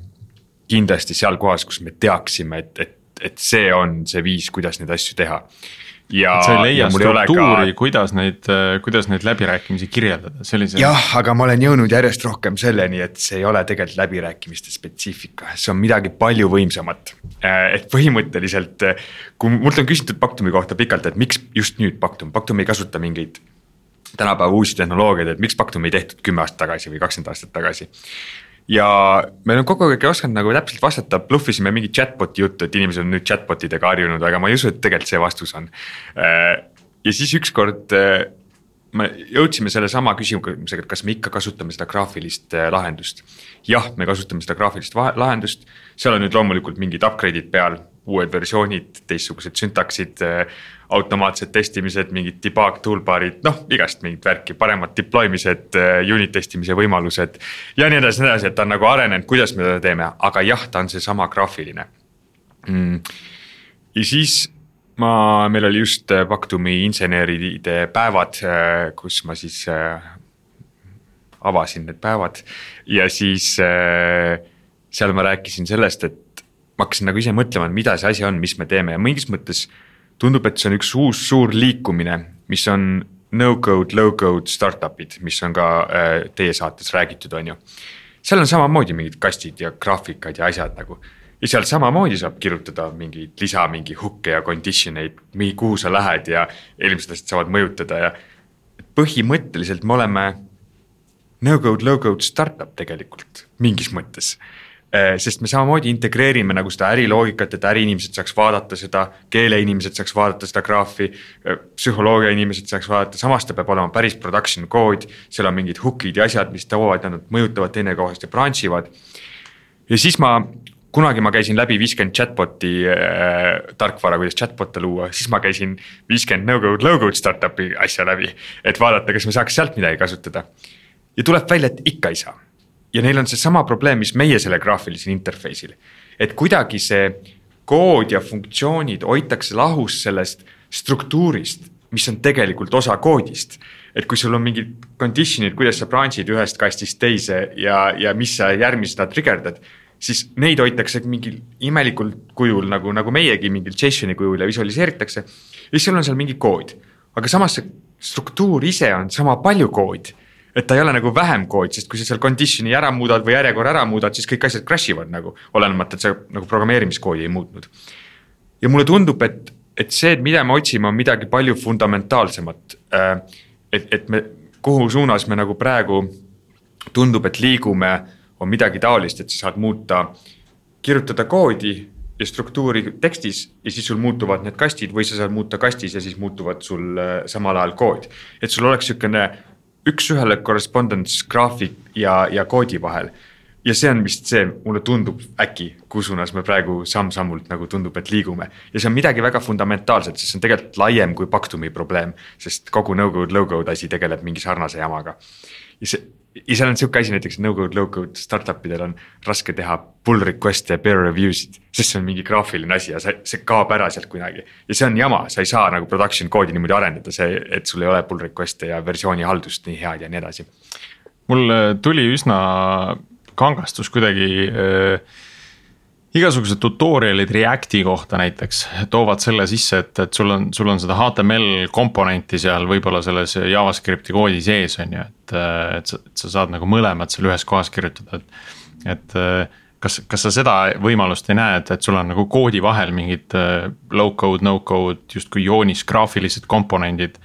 kindlasti seal kohas, kus me teaksime, et, et, et see on see viis, kuidas neid asju teha ja. sa ei leia struktuuri ka..., kuidas neid, kuidas neid läbirääkimisi kirjeldada, sellise. jah, aga ma olen jõudnud järjest rohkem selleni, et see ei ole tegelikult läbirääkimiste spetsiifika, see on midagi palju võimsamat. Äh, et põhimõtteliselt, kui mult on küsitud Pactumi kohta pikalt, et miks just nüüd Pactum, Pactum ei kasuta mingeid tänapäeva uusi tehnoloogiaid, et miks Pactum ei tehtud kümme aastat tagasi või kakskümmend aastat tagasi ja me oleme kogu aeg ei osanud nagu täpselt vastata, bluffisime mingi chatbot'i juttu, et inimesed on nüüd chatbot idega harjunud, aga ma ei usu, et tegelikult see vastus on. Äh, ja siis ükskord äh, me jõudsime sellesama küsimusega, et kas me ikka kasutame seda graafilist äh, lahendust. jah, me kasutame seda graafilist lahendust, seal on nüüd loomulikult mingid upgrade'id peal, uued versioonid, teistsugused süntaksid automaatsed testimised, mingid debug toolbar'id, noh igast mingit värki, paremad deploymised, äh, unit testimise võimalused. ja nii edasi, nii edasi, et ta on nagu arenenud, kuidas me teda teeme, aga jah, ta on seesama graafiline mm.. ja siis ma, meil oli just äh, Pactumi inseneride päevad, äh, kus ma siis avasin need päevad ja siis seal ma rääkisin sellest, et ma hakkasin nagu ise mõtlema, mida see asi on, mis me teeme ja mingis mõttes tundub, et see on üks uus suur liikumine, mis on no-code, low-code startup'id, mis on ka äh, teie saates räägitud, on ju. seal on samamoodi mingid kastid ja graafikad ja asjad nagu ja seal samamoodi saab kirjutada mingeid lisa, mingi hook'e ja condition eid, kuhu sa lähed ja eelmised asjad saavad mõjutada ja. põhimõtteliselt me oleme no-code, low-code startup tegelikult mingis mõttes sest me samamoodi integreerime nagu seda äriloogikat, et äriinimesed saaks vaadata seda, keeleinimesed saaks vaadata seda graafi. Äh, psühholoogia inimesed saaks vaadata, samas ta peab olema päris production code, seal on mingid hook'id ja asjad, mis toovad ja nad mõjutavad teineteist ja branch ivad. ja siis ma, kunagi ma käisin läbi viiskümmend chatbot'i äh, tarkvara, kuidas chatbot'e luua, siis ma käisin viiskümmend no-code, low-code startup'i asja läbi. et vaadata, kas me saaks sealt midagi kasutada. ja tuleb välja, et ikka ei saa ja neil on seesama probleem, mis meie selle graafilisel interface'il. et kuidagi see kood ja funktsioonid hoitakse lahus sellest struktuurist, mis on tegelikult osa koodist. et kui sul on mingid condition'id, kuidas sa branch'id ühest kastist teise ja, ja mis sa järgmisena trigerdad siis neid hoitakse mingil imelikul kujul nagu, nagu meiegi mingil JSON-i kujul ja visualiseeritakse. ja siis sul on seal mingi kood, aga samas see struktuur ise on sama palju koodi. Et ta ei ole nagu vähem kood, sest kui sa seal condition'i ära muudad või järjekorra ära muudad, siis kõik asjad crash ivad nagu, olenemata, et sa nagu programmeerimiskoodi ei muutnud. ja mulle tundub, et, et see, mida me otsime, on midagi palju fundamentaalsemat. Äh, et, et me, kuhu suunas me nagu praegu tundub, et liigume on midagi taolist, et sa saad muuta, kirjutada koodi ja struktuuri tekstis ja siis sul muutuvad need kastid või sa saad muuta kastis ja siis muutuvad sul äh, samal ajal kood. et sul oleks sihukene üks-ühele correspondence graafik ja, ja koodi vahel. ja see on vist see, mulle tundub äkki, kuhu suunas me praegu samm-sammult nagu tundub, et liigume. ja see on midagi väga fundamentaalset, sest see on tegelikult laiem kui Pactumi probleem, sest kogu Nõukogude low-code asi tegeleb mingi sarnase jamaga. ja see ja seal on sihuke asi näiteks no-code, low-code startup idel on raske teha pull request'e ja peer review sid. sest see on mingi graafiline asi ja see, see kaob ära sealt kunagi. ja see on jama, sa ei saa nagu production koodi niimoodi arendada, see, et sul ei ole pull request'e ja versioonihaldust nii head ja nii edasi. mul tuli üsna kangastus kuidagi äh igasugused tutorial'id Reacti kohta näiteks toovad selle sisse, et, et sul on, sul on seda HTML komponenti seal võib-olla selles JavaScripti koodi sees on ju, et, et sa, et sa saad nagu mõlemad seal ühes kohas kirjutada, et. et kas, kas sa seda võimalust ei näe, et, et sul on nagu koodi vahel mingid low code, no code justkui joonis graafilised komponendid.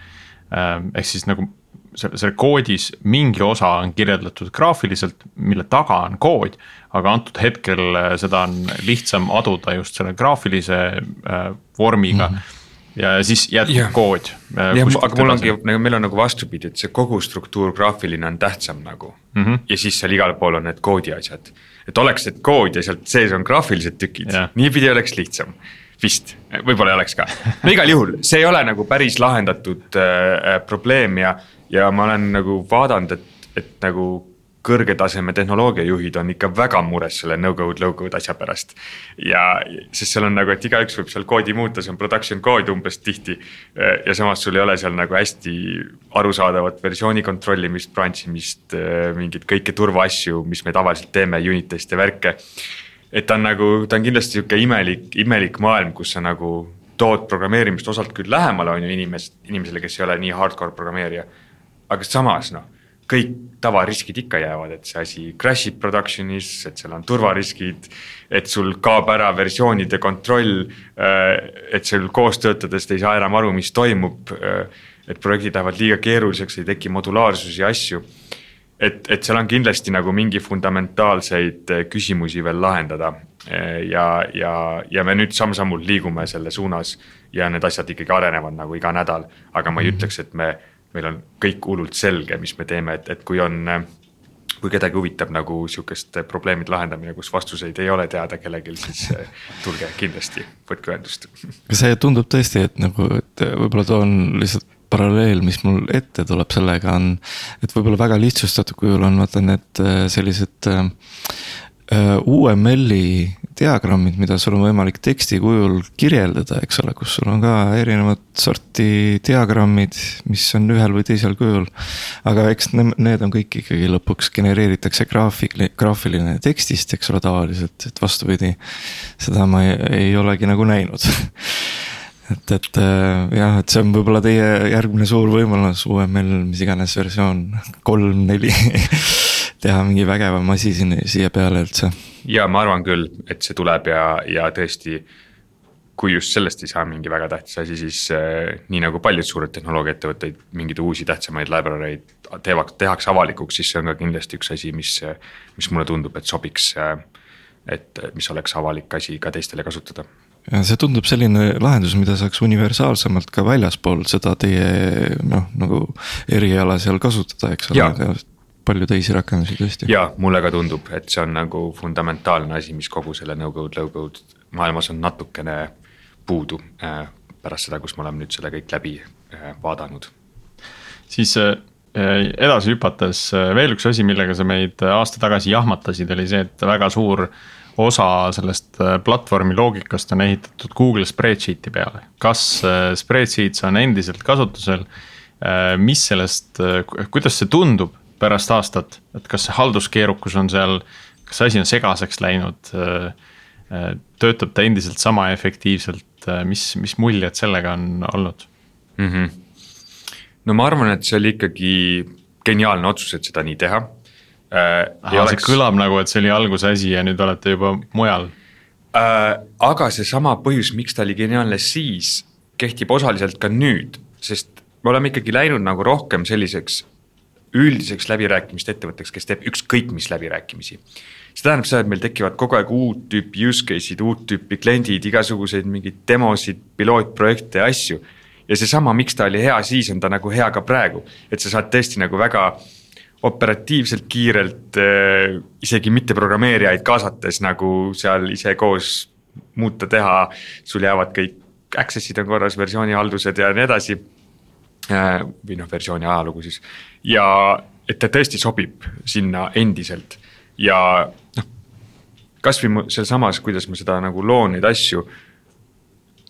ehk siis nagu selle koodis mingi osa on kirjeldatud graafiliselt, mille taga on kood. Aga antud hetkel äh, seda on lihtsam aduda just selle graafilise äh, vormiga mm. -hmm ja siis jätkub yeah. kood. Äh, aga mul ongi nagu meil on nagu vastupidi, et see kogu struktuur graafiline on tähtsam nagu mm. -hmm. ja siis seal igal pool on need koodi asjad. et oleks see kood ja sealt sees on graafilised tükid niipidi oleks lihtsam vist, võib-olla ei oleks ka, no igal juhul, see ei ole nagu päris lahendatud äh, probleem ja, ja ma olen nagu vaadanud, et, et nagu kõrge taseme tehnoloogiajuhid on ikka väga mures selle no-code, low-code asja pärast. ja, sest seal on nagu, et igaüks võib seal koodi muuta, see on production code umbes tihti. ja samas sul ei ole seal nagu hästi arusaadavat versiooni kontrollimist, branch imist, mingeid kõiki turvaasju, mis me tavaliselt teeme, unit test'e, värke. et ta on nagu, ta on kindlasti sihuke imelik, imelik maailm, kus sa nagu tood programmeerimist osalt küll lähemale, on ju inimest, inimesele, kes ei ole nii hardcore programmeerija aga samas noh, kõik tavariskid ikka jäävad, et see asi crash ib production'is, et seal on turvariskid. et sul kaob ära versioonide kontroll, äh, et sul koos töötades ei saa enam aru, mis toimub. Äh, et projektid lähevad liiga keeruliseks, ei teki modulaarsusi ja asju. et, et seal on kindlasti nagu mingi fundamentaalseid äh, küsimusi veel lahendada ja, ja, ja me nüüd samm-sammult liigume selle suunas ja need asjad ikkagi arenevad nagu iga nädal, aga ma ei mhm. ütleks, et me meil on kõik hullult selge, mis me teeme, et, et kui on kui kedagi huvitab nagu sihukeste probleemide lahendamine, kus vastuseid ei ole teada kellelgi, siis tulge kindlasti, võtke ühendust. see tundub tõesti, et nagu, et võib-olla toon lihtsalt paralleel, mis mul ette tuleb sellega on, et võib-olla väga lihtsustatud kujul on vaata need eh, sellised äh, UML-i diagrammid, mida sul on võimalik teksti kujul kirjeldada, eks ole, kus sul on ka erinevat sorti diagrammid, mis on ühel või teisel kujul. aga eks need on kõik ikkagi lõpuks genereeritakse graafik, graafiline tekstist, eks ole, tavaliselt, et vastupidi. seda ma ei, ei olegi nagu näinud et, et äh, jah, et see on võib-olla teie järgmine suur võimalus, UML, mis iganes versioon, kolm, neli teha mingi vägevam asi sinna, siia peale üldse. ja ma arvan küll, et see tuleb ja, ja tõesti. kui just sellest ei saa mingi väga tähtis asi, siis äh, nii nagu paljud suured tehnoloogiaettevõtteid mingeid uusi tähtsamaid library teevad, tehakse avalikuks, siis see on ka kindlasti üks asi, mis, mis mulle tundub, et sobiks äh,. et mis oleks avalik asi ka teistele kasutada ja see tundub selline lahendus, mida saaks universaalsemalt ka väljaspool seda teie noh, nagu eriala seal kasutada, eks ole, palju teisi rakendusi tõesti. ja mulle ka tundub, et see on nagu fundamentaalne asi, mis kogu selle no-code, low-code maailmas on natukene puudu äh,. pärast seda, kus me oleme nüüd selle kõik läbi äh, vaadanud. siis äh, edasi hüpates äh, veel üks asi, millega sa meid aasta tagasi jahmatasid, oli see, et väga suur osa sellest platvormi loogikast on ehitatud Google Spreadsheet'i peale. kas Spreadsheets on endiselt kasutusel mis sellest, kuidas see tundub pärast aastat, et kas see halduskeerukus on seal, kas asi on segaseks läinud? töötab ta endiselt sama efektiivselt, mis, mis muljed sellega on olnud mm? -hmm. no ma arvan, et see oli ikkagi geniaalne otsus, et seda nii teha äh,. Oleks... see kõlab nagu, et see oli alguse asi ja nüüd olete juba mujal äh,. aga seesama põhjus, miks ta oli geniaalne siis, kehtib osaliselt ka nüüd, sest me oleme ikkagi läinud nagu rohkem selliseks üldiseks läbirääkimiste ettevõtteks, kes teeb ükskõik mis läbirääkimisi. see tähendab seda, et meil tekivad kogu aeg uut tüüpi use case'id, uut tüüpi kliendid, igasuguseid mingeid demosid, pilootprojekte ja asju. ja seesama, miks ta oli hea siis, on ta nagu hea ka praegu, et sa saad tõesti nagu väga operatiivselt, kiirelt äh,, isegi mitte programmeerijaid kaasates nagu seal ise koos muuta, teha. sul jäävad kõik access'id on korras, versioonihaldused ja nii edasi või noh, versiooni ajalugu siis. ja et ta tõesti sobib sinna endiselt ja noh, kasvõi sealsamas, kuidas ma seda nagu loon neid asju.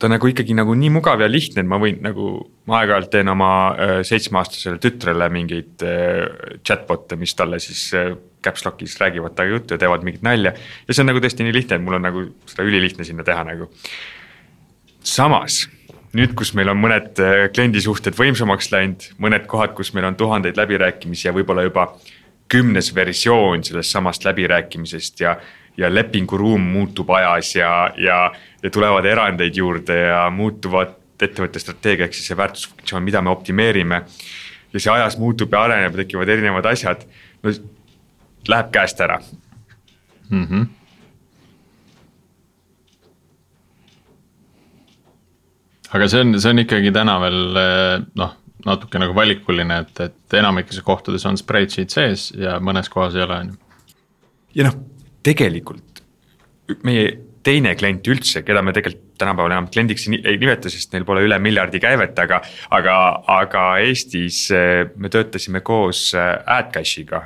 ta nagu ikkagi nagu nii mugav ja lihtne, et ma võin nagu, ma aeg-ajalt teen oma äh, seitsmeaastasele tütrele mingeid äh, chatbot'e, mis talle siis äh, caps lock'is räägivad temaga juttu ja teevad mingit nalja. ja see on nagu tõesti nii lihtne, et mul on nagu seda ülilihtne sinna teha nagu. samas nüüd, kus meil on mõned äh, kliendisuhted võimsamaks läinud, mõned kohad, kus meil on tuhandeid läbirääkimisi ja võib-olla juba kümnes versioon sellest samast läbirääkimisest ja. ja lepinguruum muutub ajas ja, ja, ja tulevad erandeid juurde ja muutuvad ettevõtte strateegia ehk siis see väärtusfunktsioon, mida me optimeerime. ja see ajas muutub ja areneb, tekivad erinevad asjad, no läheb käest ära mm. -hmm aga see on, see on ikkagi täna veel eh, noh, natuke nagu valikuline, et, et enamikes kohtades on spreadsheet sees ja mõnes kohas ei ole, on ju. ja noh, tegelikult meie teine klient üldse, keda me tegelikult tänapäeval enam kliendiks ei nimeta, sest neil pole üle miljardi käivet, aga, aga, aga Eestis eh, me töötasime koos eh, AdCash'iga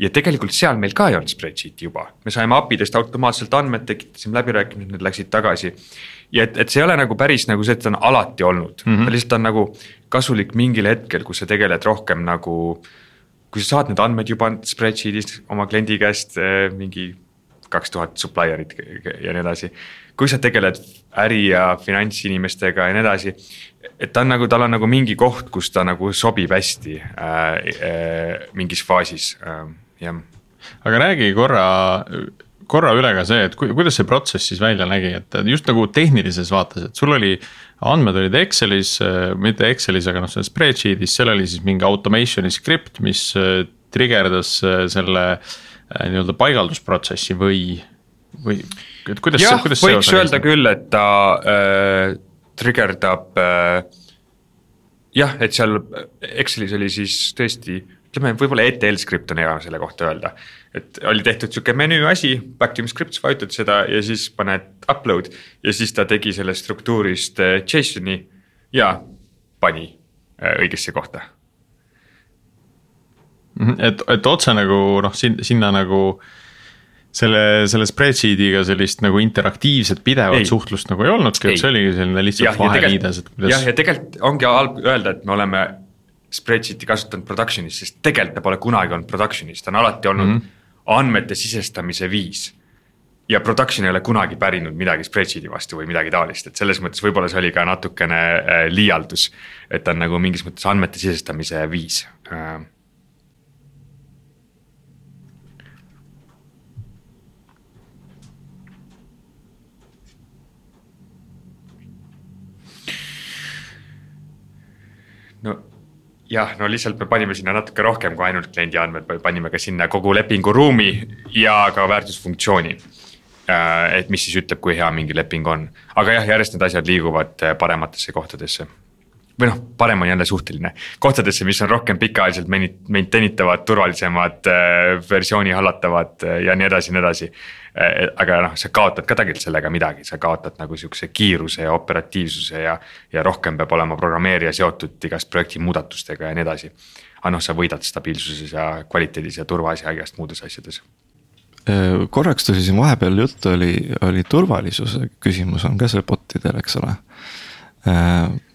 ja tegelikult seal meil ka ei olnud spreadsheet'i juba, me saime API-dest automaatselt andmed, tekitasime läbirääkimised, need läksid tagasi ja et, et see ei ole nagu päris nagu see, et ta on alati olnud mm, -hmm. ta lihtsalt on nagu kasulik mingil hetkel, kus sa tegeled rohkem nagu. kui sa saad need andmed juba spreadsheet'ist oma kliendi käest eh, mingi kaks tuhat supplier'it ja nii edasi. kui sa tegeled äri ja finantsinimestega ja nii edasi, et ta on nagu, tal on nagu mingi koht, kus ta nagu sobib hästi äh, äh, mingis faasis äh,, jah. aga räägi korra korra üle ka see, et kuidas see protsess siis välja nägi, et just nagu tehnilises vaates, et sul oli. andmed olid Excelis, mitte Excelis, aga noh, selles spreadsheet'is, seal oli siis mingi automation'i skript, mis äh, trigerdas äh, selle äh, nii-öelda paigaldusprotsessi või, või et kuidas jah, võiks öelda küll, et ta äh, trigerdab äh, jah, et seal Excelis oli siis tõesti, ütleme võib-olla ETL skript on hea selle kohta öelda et oli tehtud sihuke menüü asi, back to scripts, vajutad seda ja siis paned upload ja siis ta tegi sellest struktuurist äh, JSON-i ja pani äh, õigesse kohta. Mhm, et, et otse nagu noh, sinna, sinna nagu selle, selle spreadsheet'iga sellist nagu interaktiivset pidevat ei. suhtlust nagu ei olnudki, et see oligi selline lihtsalt vaheliides, et kuidas. jah, ja tegelikult ongi halb öelda, et me oleme spreadsheet'i kasutanud production'is, sest tegelikult ta pole kunagi olnud production'is, ta on alati olnud mm. -hmm andmete sisestamise viis. ja production ei ole kunagi pärinud midagi spreadsheet'i vastu või midagi taolist, et selles mõttes võib-olla see oli ka natukene äh, liialdus. et ta on nagu mingis mõttes andmete sisestamise viis äh.. no jah, no lihtsalt me panime sinna natuke rohkem kui ainult kliendi andmed, panime ka sinna kogu lepinguruumi ja ka väärtusfunktsiooni. Äh, et mis siis ütleb, kui hea mingi leping on, aga jah, järjest need asjad liiguvad äh, parematesse kohtadesse. või noh, parem on jälle suhteline, kohtadesse, mis on rohkem pikaajaliselt maintain itavad, turvalisemad, äh, versiooni hallatavad ja nii edasi ja nii edasi aga noh, sa kaotad ka tegelikult sellega midagi, sa kaotad nagu sihukese kiiruse ja operatiivsuse ja, ja rohkem peab olema programmeerija seotud igast projekti muudatustega ja nii edasi. aga noh, sa võidad stabiilsuses ja kvaliteedis ja turvas ja igast muudes asjades äh, korraks tuli siin vahepeal juttu, oli, oli turvalisuse küsimus on ka seal bot idel, eks ole.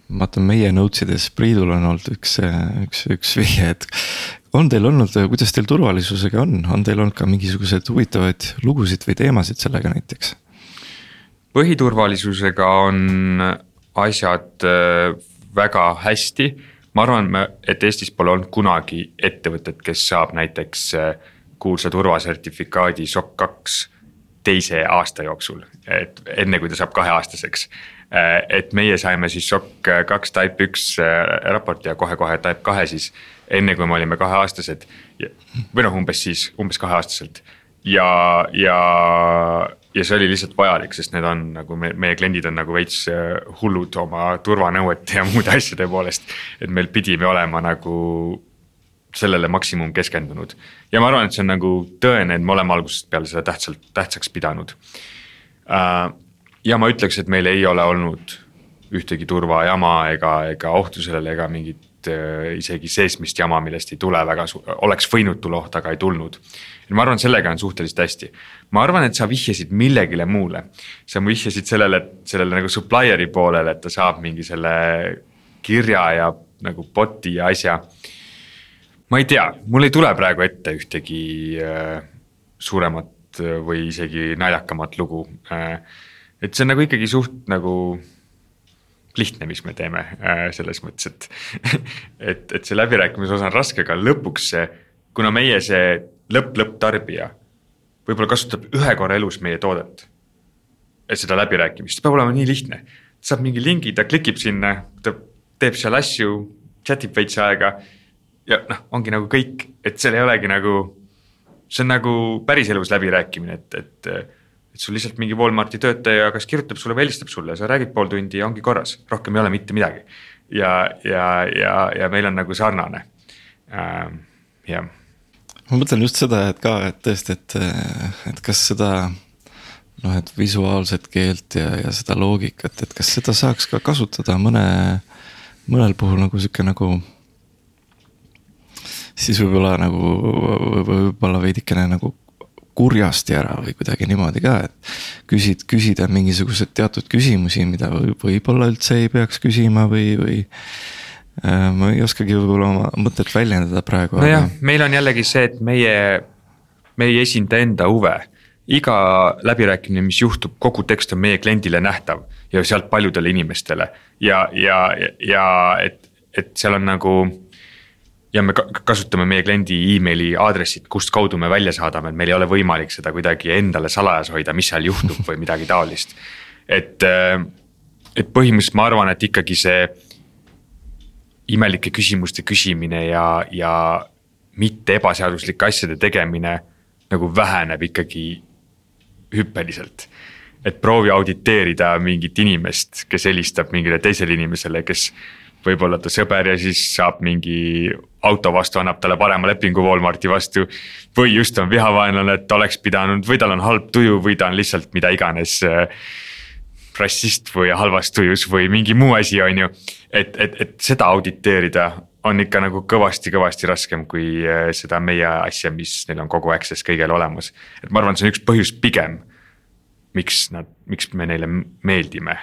Ma vaatan meie notes ides, Priidul on olnud üks, üks, üks vihje, et on teil olnud, kuidas teil turvalisusega on, on teil olnud ka mingisuguseid huvitavaid lugusid või teemasid sellega näiteks? põhiturvalisusega on asjad äh, väga hästi, ma arvan, et Eestis pole olnud kunagi ettevõtet, kes saab näiteks äh, kuulsa turvasertifikaadi SOC kaks teise aasta jooksul, et enne kui ta saab kaheaastaseks. Äh, et meie saime siis SOC kaks Type üks raporti ja kohe-kohe Type kahe siis enne kui me olime kaheaastased. või noh, umbes siis, umbes kaheaastaselt ja, ja, ja see oli lihtsalt vajalik, sest need on nagu me, meie kliendid on nagu veits äh, hullud oma turvanõuete ja muude asjade poolest. et meil pidime olema nagu sellele maksimum keskendunud ja ma arvan, et see on nagu tõene, et me oleme algusest peale seda tähtsalt, tähtsaks pidanud. Äh, ja ma ütleks, et meil ei ole olnud ühtegi turvajama ega, ega ohtu sellele ega mingit äh, isegi seesmist jama, millest ei tule väga, oleks võinud tulla oht, aga ei tulnud ma arvan, sellega on suhteliselt hästi. ma arvan, et sa vihjasid millegile muule. sa vihjasid sellele, sellele nagu supplier'i poolele, et ta saab mingi selle kirja ja nagu bot'i ja asja. ma ei tea, mul ei tule praegu ette ühtegi äh, suuremat äh, või isegi naljakamat lugu et see on nagu ikkagi suht nagu lihtne, mis me teeme äh, selles mõttes, et et, et see läbirääkimise osa on raske, aga lõpuks see, kuna meie see lõpp, lõpptarbija võib-olla kasutab ühe korra elus meie toodet. et seda läbirääkimist, see peab olema nii lihtne, saab mingi lingi, ta klikib sinna, ta teeb seal asju, chat ib veits aega. ja noh, ongi nagu kõik, et seal ei olegi nagu, see on nagu päriselus läbirääkimine, et, et et sul lihtsalt mingi Walmarti töötaja kas kirjutab sulle või helistab sulle, sa räägid pool tundi ja ongi korras, rohkem ei ole mitte midagi. ja, ja, ja, ja meil on nagu sarnane äh,, jah ma mõtlen just seda, et ka, et tõesti, et, et kas seda noh, et visuaalset keelt ja, ja seda loogikat, et kas seda saaks ka kasutada mõne, mõnel puhul nagu sihuke nagu. siis võib-olla nagu, võib-olla veidikene nagu kurjasti ära või kuidagi niimoodi ka, et. küsid, küsida mingisuguseid teatud küsimusi, mida võib-olla üldse ei peaks küsima või, või Äh, ma ei oskagi võib-olla oma mõtet väljendada praegu. nojah, meil on jällegi see, et meie, me ei esinda enda huve. iga läbirääkimine, mis juhtub, kogu tekst on meie kliendile nähtav ja sealt paljudele inimestele ja, ja, ja et, et seal on nagu ja me kasutame meie kliendi emaili aadressit, kust kaudu me välja saadame, et meil ei ole võimalik seda kuidagi endale salajas hoida, mis seal juhtub või midagi taolist. et, et põhimõtteliselt ma arvan, et ikkagi see imelike küsimuste küsimine ja, ja mitte ebaseaduslike asjade tegemine nagu väheneb ikkagi hüppeliselt. et proovi auditeerida mingit inimest, kes helistab mingile teisele inimesele, kes võib-olla ta sõber ja siis saab mingi auto vastu, annab talle parema lepingu Walmarti vastu. või just on vihavaenlane, et oleks pidanud või tal on halb tuju või ta on lihtsalt mida iganes äh, rassist või halvas tujus või mingi muu asi, on ju. et, et, et seda auditeerida on ikka nagu kõvasti-kõvasti raskem kui äh, seda meie asja, mis neil on kogu access kõigele olemas. et ma arvan, see on üks põhjus pigem, miks nad, miks me neile meeldime.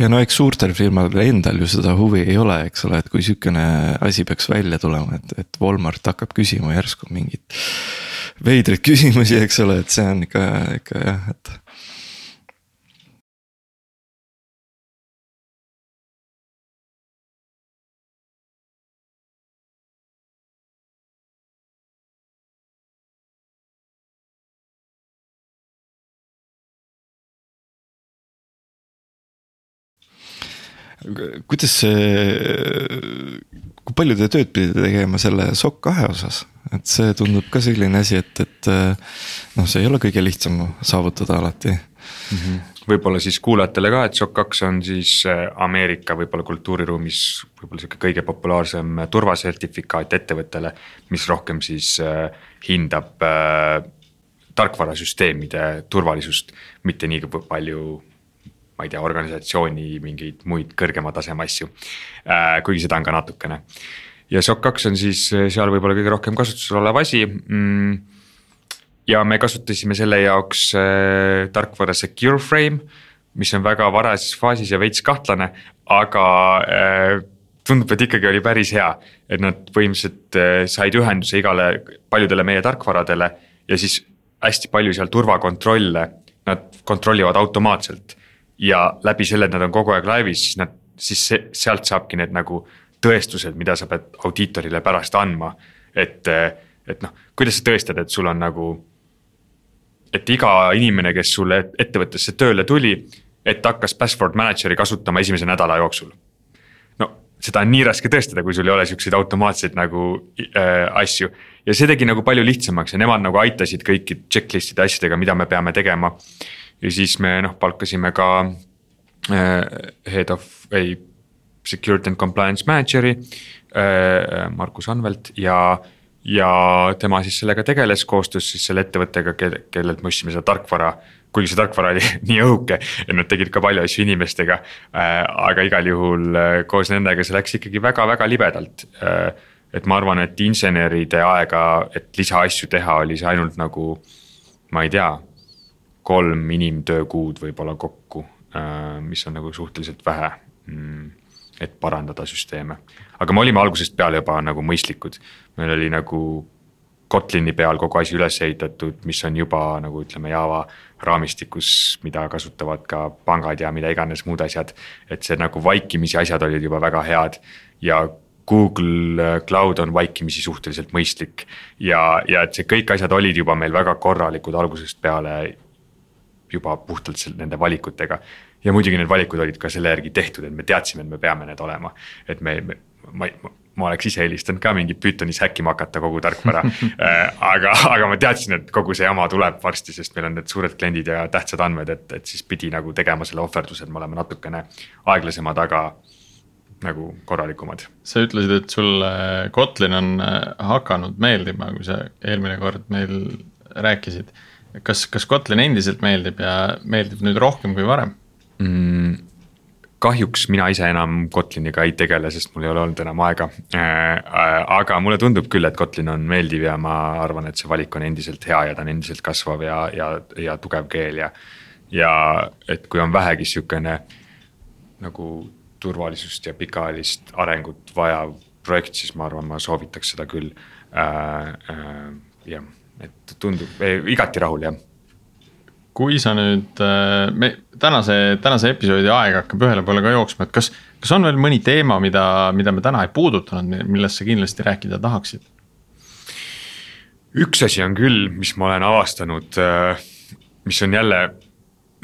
Ja no eks suurtel firmadel endal ju seda huvi ei ole, eks ole, et kui sihukene asi peaks välja tulema, et, et Walmart hakkab küsima järsku mingeid veidraid küsimusi, eks ole, et see on ikka, ikka jah, et kuidas see, kui palju te tööd pidite tegema selle SOC kahe osas, et see tundub ka selline asi, et, et noh, see ei ole kõige lihtsam saavutada alati mm. -hmm. võib-olla siis kuulajatele ka, et SOC kaks on siis äh, Ameerika võib-olla kultuuriruumis võib-olla sihuke kõige populaarsem turvasertifikaat ettevõttele, mis rohkem siis äh, hindab äh, tarkvarasüsteemide turvalisust, mitte nii palju ma ei tea, organisatsiooni mingeid muid kõrgema taseme asju äh,. kuigi seda on ka natukene. ja SOC kaks on siis äh, seal võib-olla kõige rohkem kasutusel olev asi mm,. ja me kasutasime selle jaoks äh, tarkvara Secure Frame, mis on väga varajases faasis ja veits kahtlane, aga äh, tundub, et ikkagi oli päris hea. et nad põhimõtteliselt äh, said ühenduse igale, paljudele meie tarkvaradele ja siis hästi palju seal turvakontrolle, nad kontrollivad automaatselt. Ja läbi selle, et nad on kogu aeg laivis, siis nad, siis see, sealt saabki need nagu tõestused, mida sa pead audiitorile pärast andma. et, et noh, kuidas sa tõestad, et sul on nagu, et iga inimene, kes sulle ettevõttesse tööle tuli, et hakkas password manager'i kasutama esimese nädala jooksul seda on nii raske tõestada, kui sul ei ole siukseid automaatseid nagu äh, asju. ja see tegi nagu palju lihtsamaks ja nemad nagu aitasid kõiki checklist'ide asjadega, mida me peame tegema. Ja siis me noh, palkasime ka äh, head of, ei, security and compliance manager'i äh,, Markus Anvelt ja ja tema siis sellega tegeles koostöös siis selle ettevõttega, kellelt me ostsime seda tarkvara kuigi see tarkvara oli nii õhuke, et nad tegid ka palju asju inimestega. Äh, aga igal juhul koos nendega see läks ikkagi väga-väga libedalt. Et ma arvan, et inseneride aega, et lisaasju teha, oli see ainult nagu, ma ei tea, kolm inimtöökuud võib-olla kokku, mis on nagu suhteliselt vähe mm, et parandada süsteeme, aga me olime algusest peale juba nagu mõistlikud, meil oli nagu Kotlini peal kogu asi üles ehitatud, mis on juba nagu ütleme Java raamistikus, mida kasutavad ka pangad ja mida iganes muud asjad. et see nagu vaikimisi asjad olid juba väga head ja Google äh, Cloud on vaikimisi suhteliselt mõistlik. ja, ja et see kõik asjad olid juba meil väga korralikud algusest peale. Juba puhtalt nende valikutega ja muidugi need valikud olid ka selle järgi tehtud, et me teadsime, et me peame need olema, et me, me, ma, ma oleks ise eelistanud ka mingit Pythonis häkkima hakata kogu tarkvara äh, aga, aga ma teadsin, et kogu see jama tuleb varsti, sest meil on need suured kliendid ja tähtsad andmed, et, et siis pidi nagu tegema selle ohverduse, et me oleme natukene aeglasemad, aga nagu korralikumad. sa ütlesid, et sulle Kotlin on äh, hakanud meeldima, kui sa eelmine kord meil rääkisid. Kas, kas Kotlin endiselt meeldib ja meeldib nüüd rohkem kui varem mm,? kahjuks mina ise enam Kotliniga ei tegele, sest mul ei ole olnud enam aega. Äh, aga mulle tundub küll, et Kotlin on meeldiv ja ma arvan, et see valik on endiselt hea ja ta on endiselt kasvav ja, ja, ja tugev keel ja. ja et kui on vähegi sihukene nagu turvalisust ja pikaajalist arengut vajav projekt, siis ma arvan, ma soovitaks seda küll äh,. Äh, jah, et tundub eh, igati rahul jah kui sa nüüd, äh, me tänase, tänase episoodi aeg hakkab ühele poole ka jooksma, et kas, kas on veel mõni teema, mida, mida me täna ei puudutanud, millest sa kindlasti rääkida tahaksid? üks asi on küll, mis ma olen avastanud, äh, mis on jälle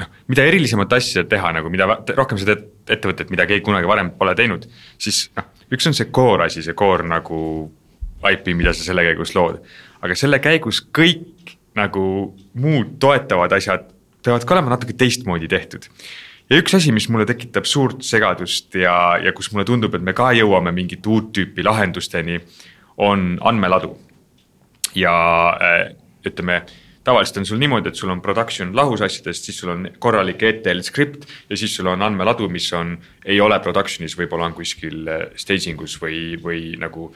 noh, mida erilisemat asja teha nagu, mida rohkem sa teed ettevõtet, mida keegi kunagi varem pole teinud, siis noh, üks on see core asi, see core nagu IP, mida sa selle käigus lood. Aga selle käigus kõik nagu muud toetavad asjad peavad ka olema natuke teistmoodi tehtud. ja üks asi, mis mulle tekitab suurt segadust ja, ja kus mulle tundub, et me ka jõuame mingit uut tüüpi lahendusteni, on andmeladu. ja äh, ütleme, tavaliselt on sul niimoodi, et sul on production lahus asjadest, siis sul on korralik ETL skript ja siis sul on andmeladu, mis on, ei ole production'is, võib-olla on kuskil äh, staging us või, või nagu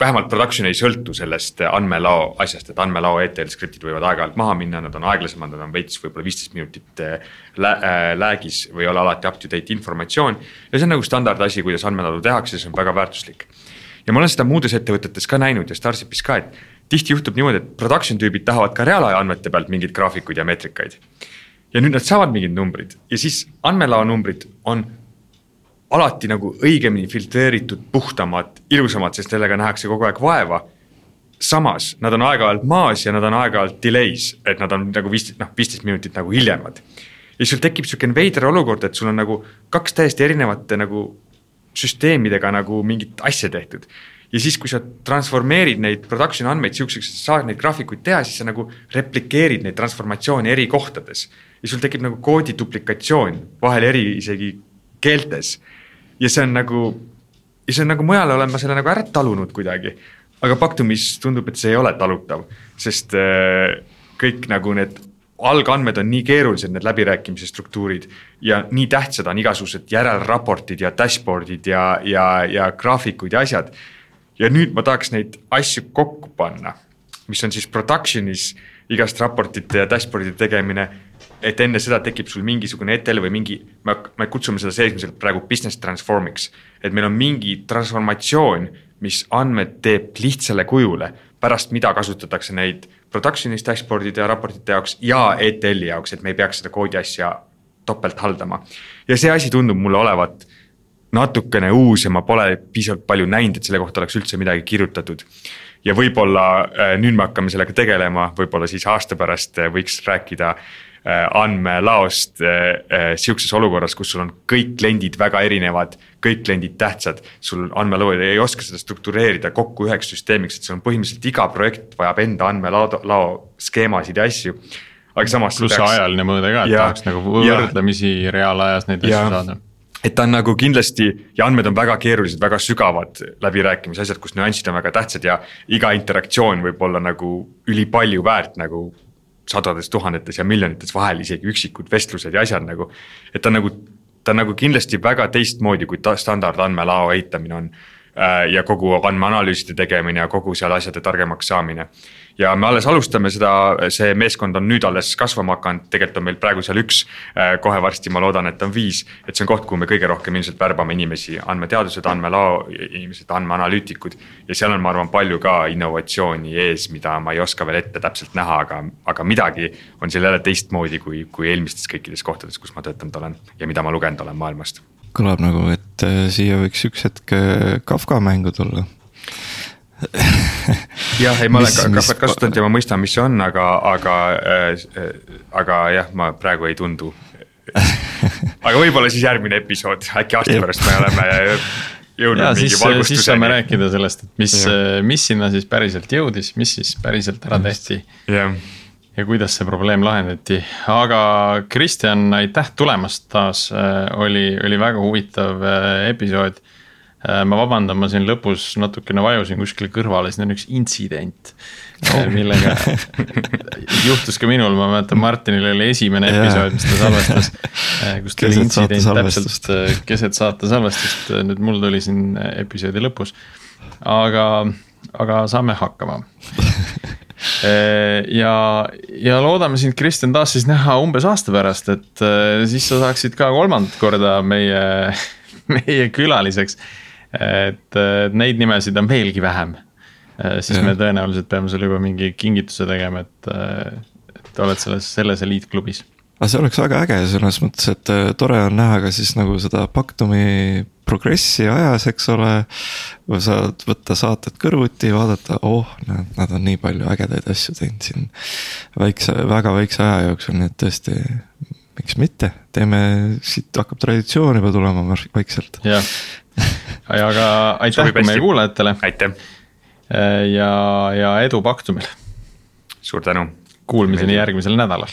vähemalt production ei sõltu sellest andmelao asjast, et andmelao ETL skriptid võivad aeg-ajalt maha minna, nad on aeglasemad, nad on veits võib-olla viisteist minutit äh, lä äh, lag'is või ei ole alati up to date informatsioon. ja see on nagu standardasi, kuidas andmeladu tehakse, see on väga väärtuslik. ja ma olen seda muudes ettevõtetes ka näinud ja Starshipis ka, et tihti juhtub niimoodi, et production tüübid tahavad ka reaalaja andmete pealt mingeid graafikuid ja meetrikaid. ja nüüd nad saavad mingid numbrid ja siis andmelao numbrid on alati nagu õigemini filtreeritud, puhtamad, ilusamad, sest sellega nähakse kogu aeg vaeva. samas nad on aeg-ajalt maas ja nad on aeg-ajalt delays, et nad on nagu viisteist, noh viisteist minutit nagu hiljemad. ja sul tekib sihukene veider olukord, et sul on nagu kaks täiesti erinevate nagu süsteemidega nagu mingit asja tehtud. ja siis, kui sa transformeerid neid production andmeid sihukeseks, et sa saad neid graafikuid teha, siis sa nagu replikeerid neid transformatsioone eri kohtades. ja sul tekib nagu koodi duplikatsioon, vahel eri isegi keeltes ja see on nagu, ja see on nagu mujal olen ma selle nagu ära talunud kuidagi. aga Paktumis tundub, et see ei ole talutav, sest äh, kõik nagu need algandmed on nii keerulised, need läbirääkimise struktuurid ja nii tähtsad on igasugused järelraportid ja dashboard'id ja, ja, ja graafikud ja asjad. ja nüüd ma tahaks neid asju kokku panna, mis on siis production'is igast raportite ja dashboard'ide tegemine et enne seda tekib sul mingisugune ETL või mingi, me, me kutsume seda seesmiselt praegu business transform'iks. et meil on mingi transformatsioon, mis andmed teeb lihtsale kujule, pärast mida kasutatakse neid production'is dashboard'ide ja raportite jaoks ja ETL-i jaoks, et me ei peaks seda koodi asja topelt haldama. ja see asi tundub mulle olevat natukene uus ja ma pole piisavalt palju näinud, et selle kohta oleks üldse midagi kirjutatud. ja võib-olla äh, nüüd me hakkame sellega tegelema, võib-olla siis aasta pärast äh, võiks rääkida andmelaost sihukeses olukorras, kus sul on kõik kliendid väga erinevad, kõik kliendid tähtsad. sul andmeloo ei oska seda struktureerida kokku üheks süsteemiks, et sul on põhimõtteliselt iga projekt vajab enda andmelao, lao skeemasid ja asju aga samas. pluss peaks... ajaline mõõde ka, et tahaks nagu võrdlemisi reaalajas neid asju saada et ta on nagu kindlasti ja andmed on väga keerulised, väga sügavad läbirääkimise asjad, kus nüansid on väga tähtsad ja iga interaktsioon võib olla nagu ülipalju väärt nagu sadades tuhandetes ja miljonites vahel isegi üksikud vestlused ja asjad nagu. et ta nagu, ta nagu kindlasti väga teistmoodi, kui ta standard andmelao eitamine on. Äh, ja kogu andmeanalüüside tegemine ja kogu seal asjade targemaks saamine ja me alles alustame seda, see meeskond on nüüd alles kasvama hakanud, tegelikult on meil praegu seal üks. Äh, kohe varsti ma loodan, et on viis, et see on koht, kuhu me kõige rohkem ilmselt värbame inimesi, andmeteadused, andmelao inimesed, andmeanalüütikud. ja seal on, ma arvan, palju ka innovatsiooni ees, mida ma ei oska veel ette täpselt näha, aga, aga midagi on seal jälle teistmoodi kui, kui eelmistes kõikides kohtades, kus ma töötanud olen ja mida ma lugenud olen maailmast kõlab nagu, et äh, siia võiks üks hetk äh, Kafka mängu tulla jah, ei ma olen Kafkat kasutanud ja ma mõistan, mis see on, aga, aga äh,, aga jah, ma praegu ei tundu. Aga võib-olla siis järgmine episood, äkki aasta pärast me oleme jõudnud ja, mingi valgustuseni. siis saame rääkida sellest, et mis, mis sinna siis päriselt jõudis, mis siis päriselt ära tehti. jah. ja kuidas see probleem lahendati, aga Kristjan, aitäh tulemast taas, äh, oli, oli väga huvitav äh, episood. Äh, ma vabandan, ma siin lõpus natukene vajusin kuskile kõrvale, siin on üks intsident oh., millega juhtus ka minul, ma mäletan, Martinil oli esimene episood, mis ta salvestas. Äh, kus tuli intsident täpselt keset saate salvestust, nüüd mul tuli siin episoodi lõpus. aga, aga saame hakkama ja, ja loodame sind, Kristjan, taas siis näha umbes aasta pärast, et siis sa saaksid ka kolmandat korda meie, meie külaliseks et neid nimesid on veelgi vähem. Äh, siis ja. me tõenäoliselt peame sulle juba mingi kingituse tegema, et, äh, et oled selles, selles eliitklubis. aga see oleks väga äge selles mõttes, et äh, tore on näha ka siis nagu seda Pactumi progressi ajas, eks ole. saad võtta saated kõrvuti, vaadata, oh, nad, nad on nii palju ägedaid asju teinud siin väikse, väga väikse aja jooksul, nii et tõesti miks mitte, teeme, siit hakkab traditsioon juba tulema vaikselt. jah, aga aitäh meie kuulajatele. aitäh. ja, ja edu Paktumile. suur tänu. Kuulmiseni järgmisel nädalal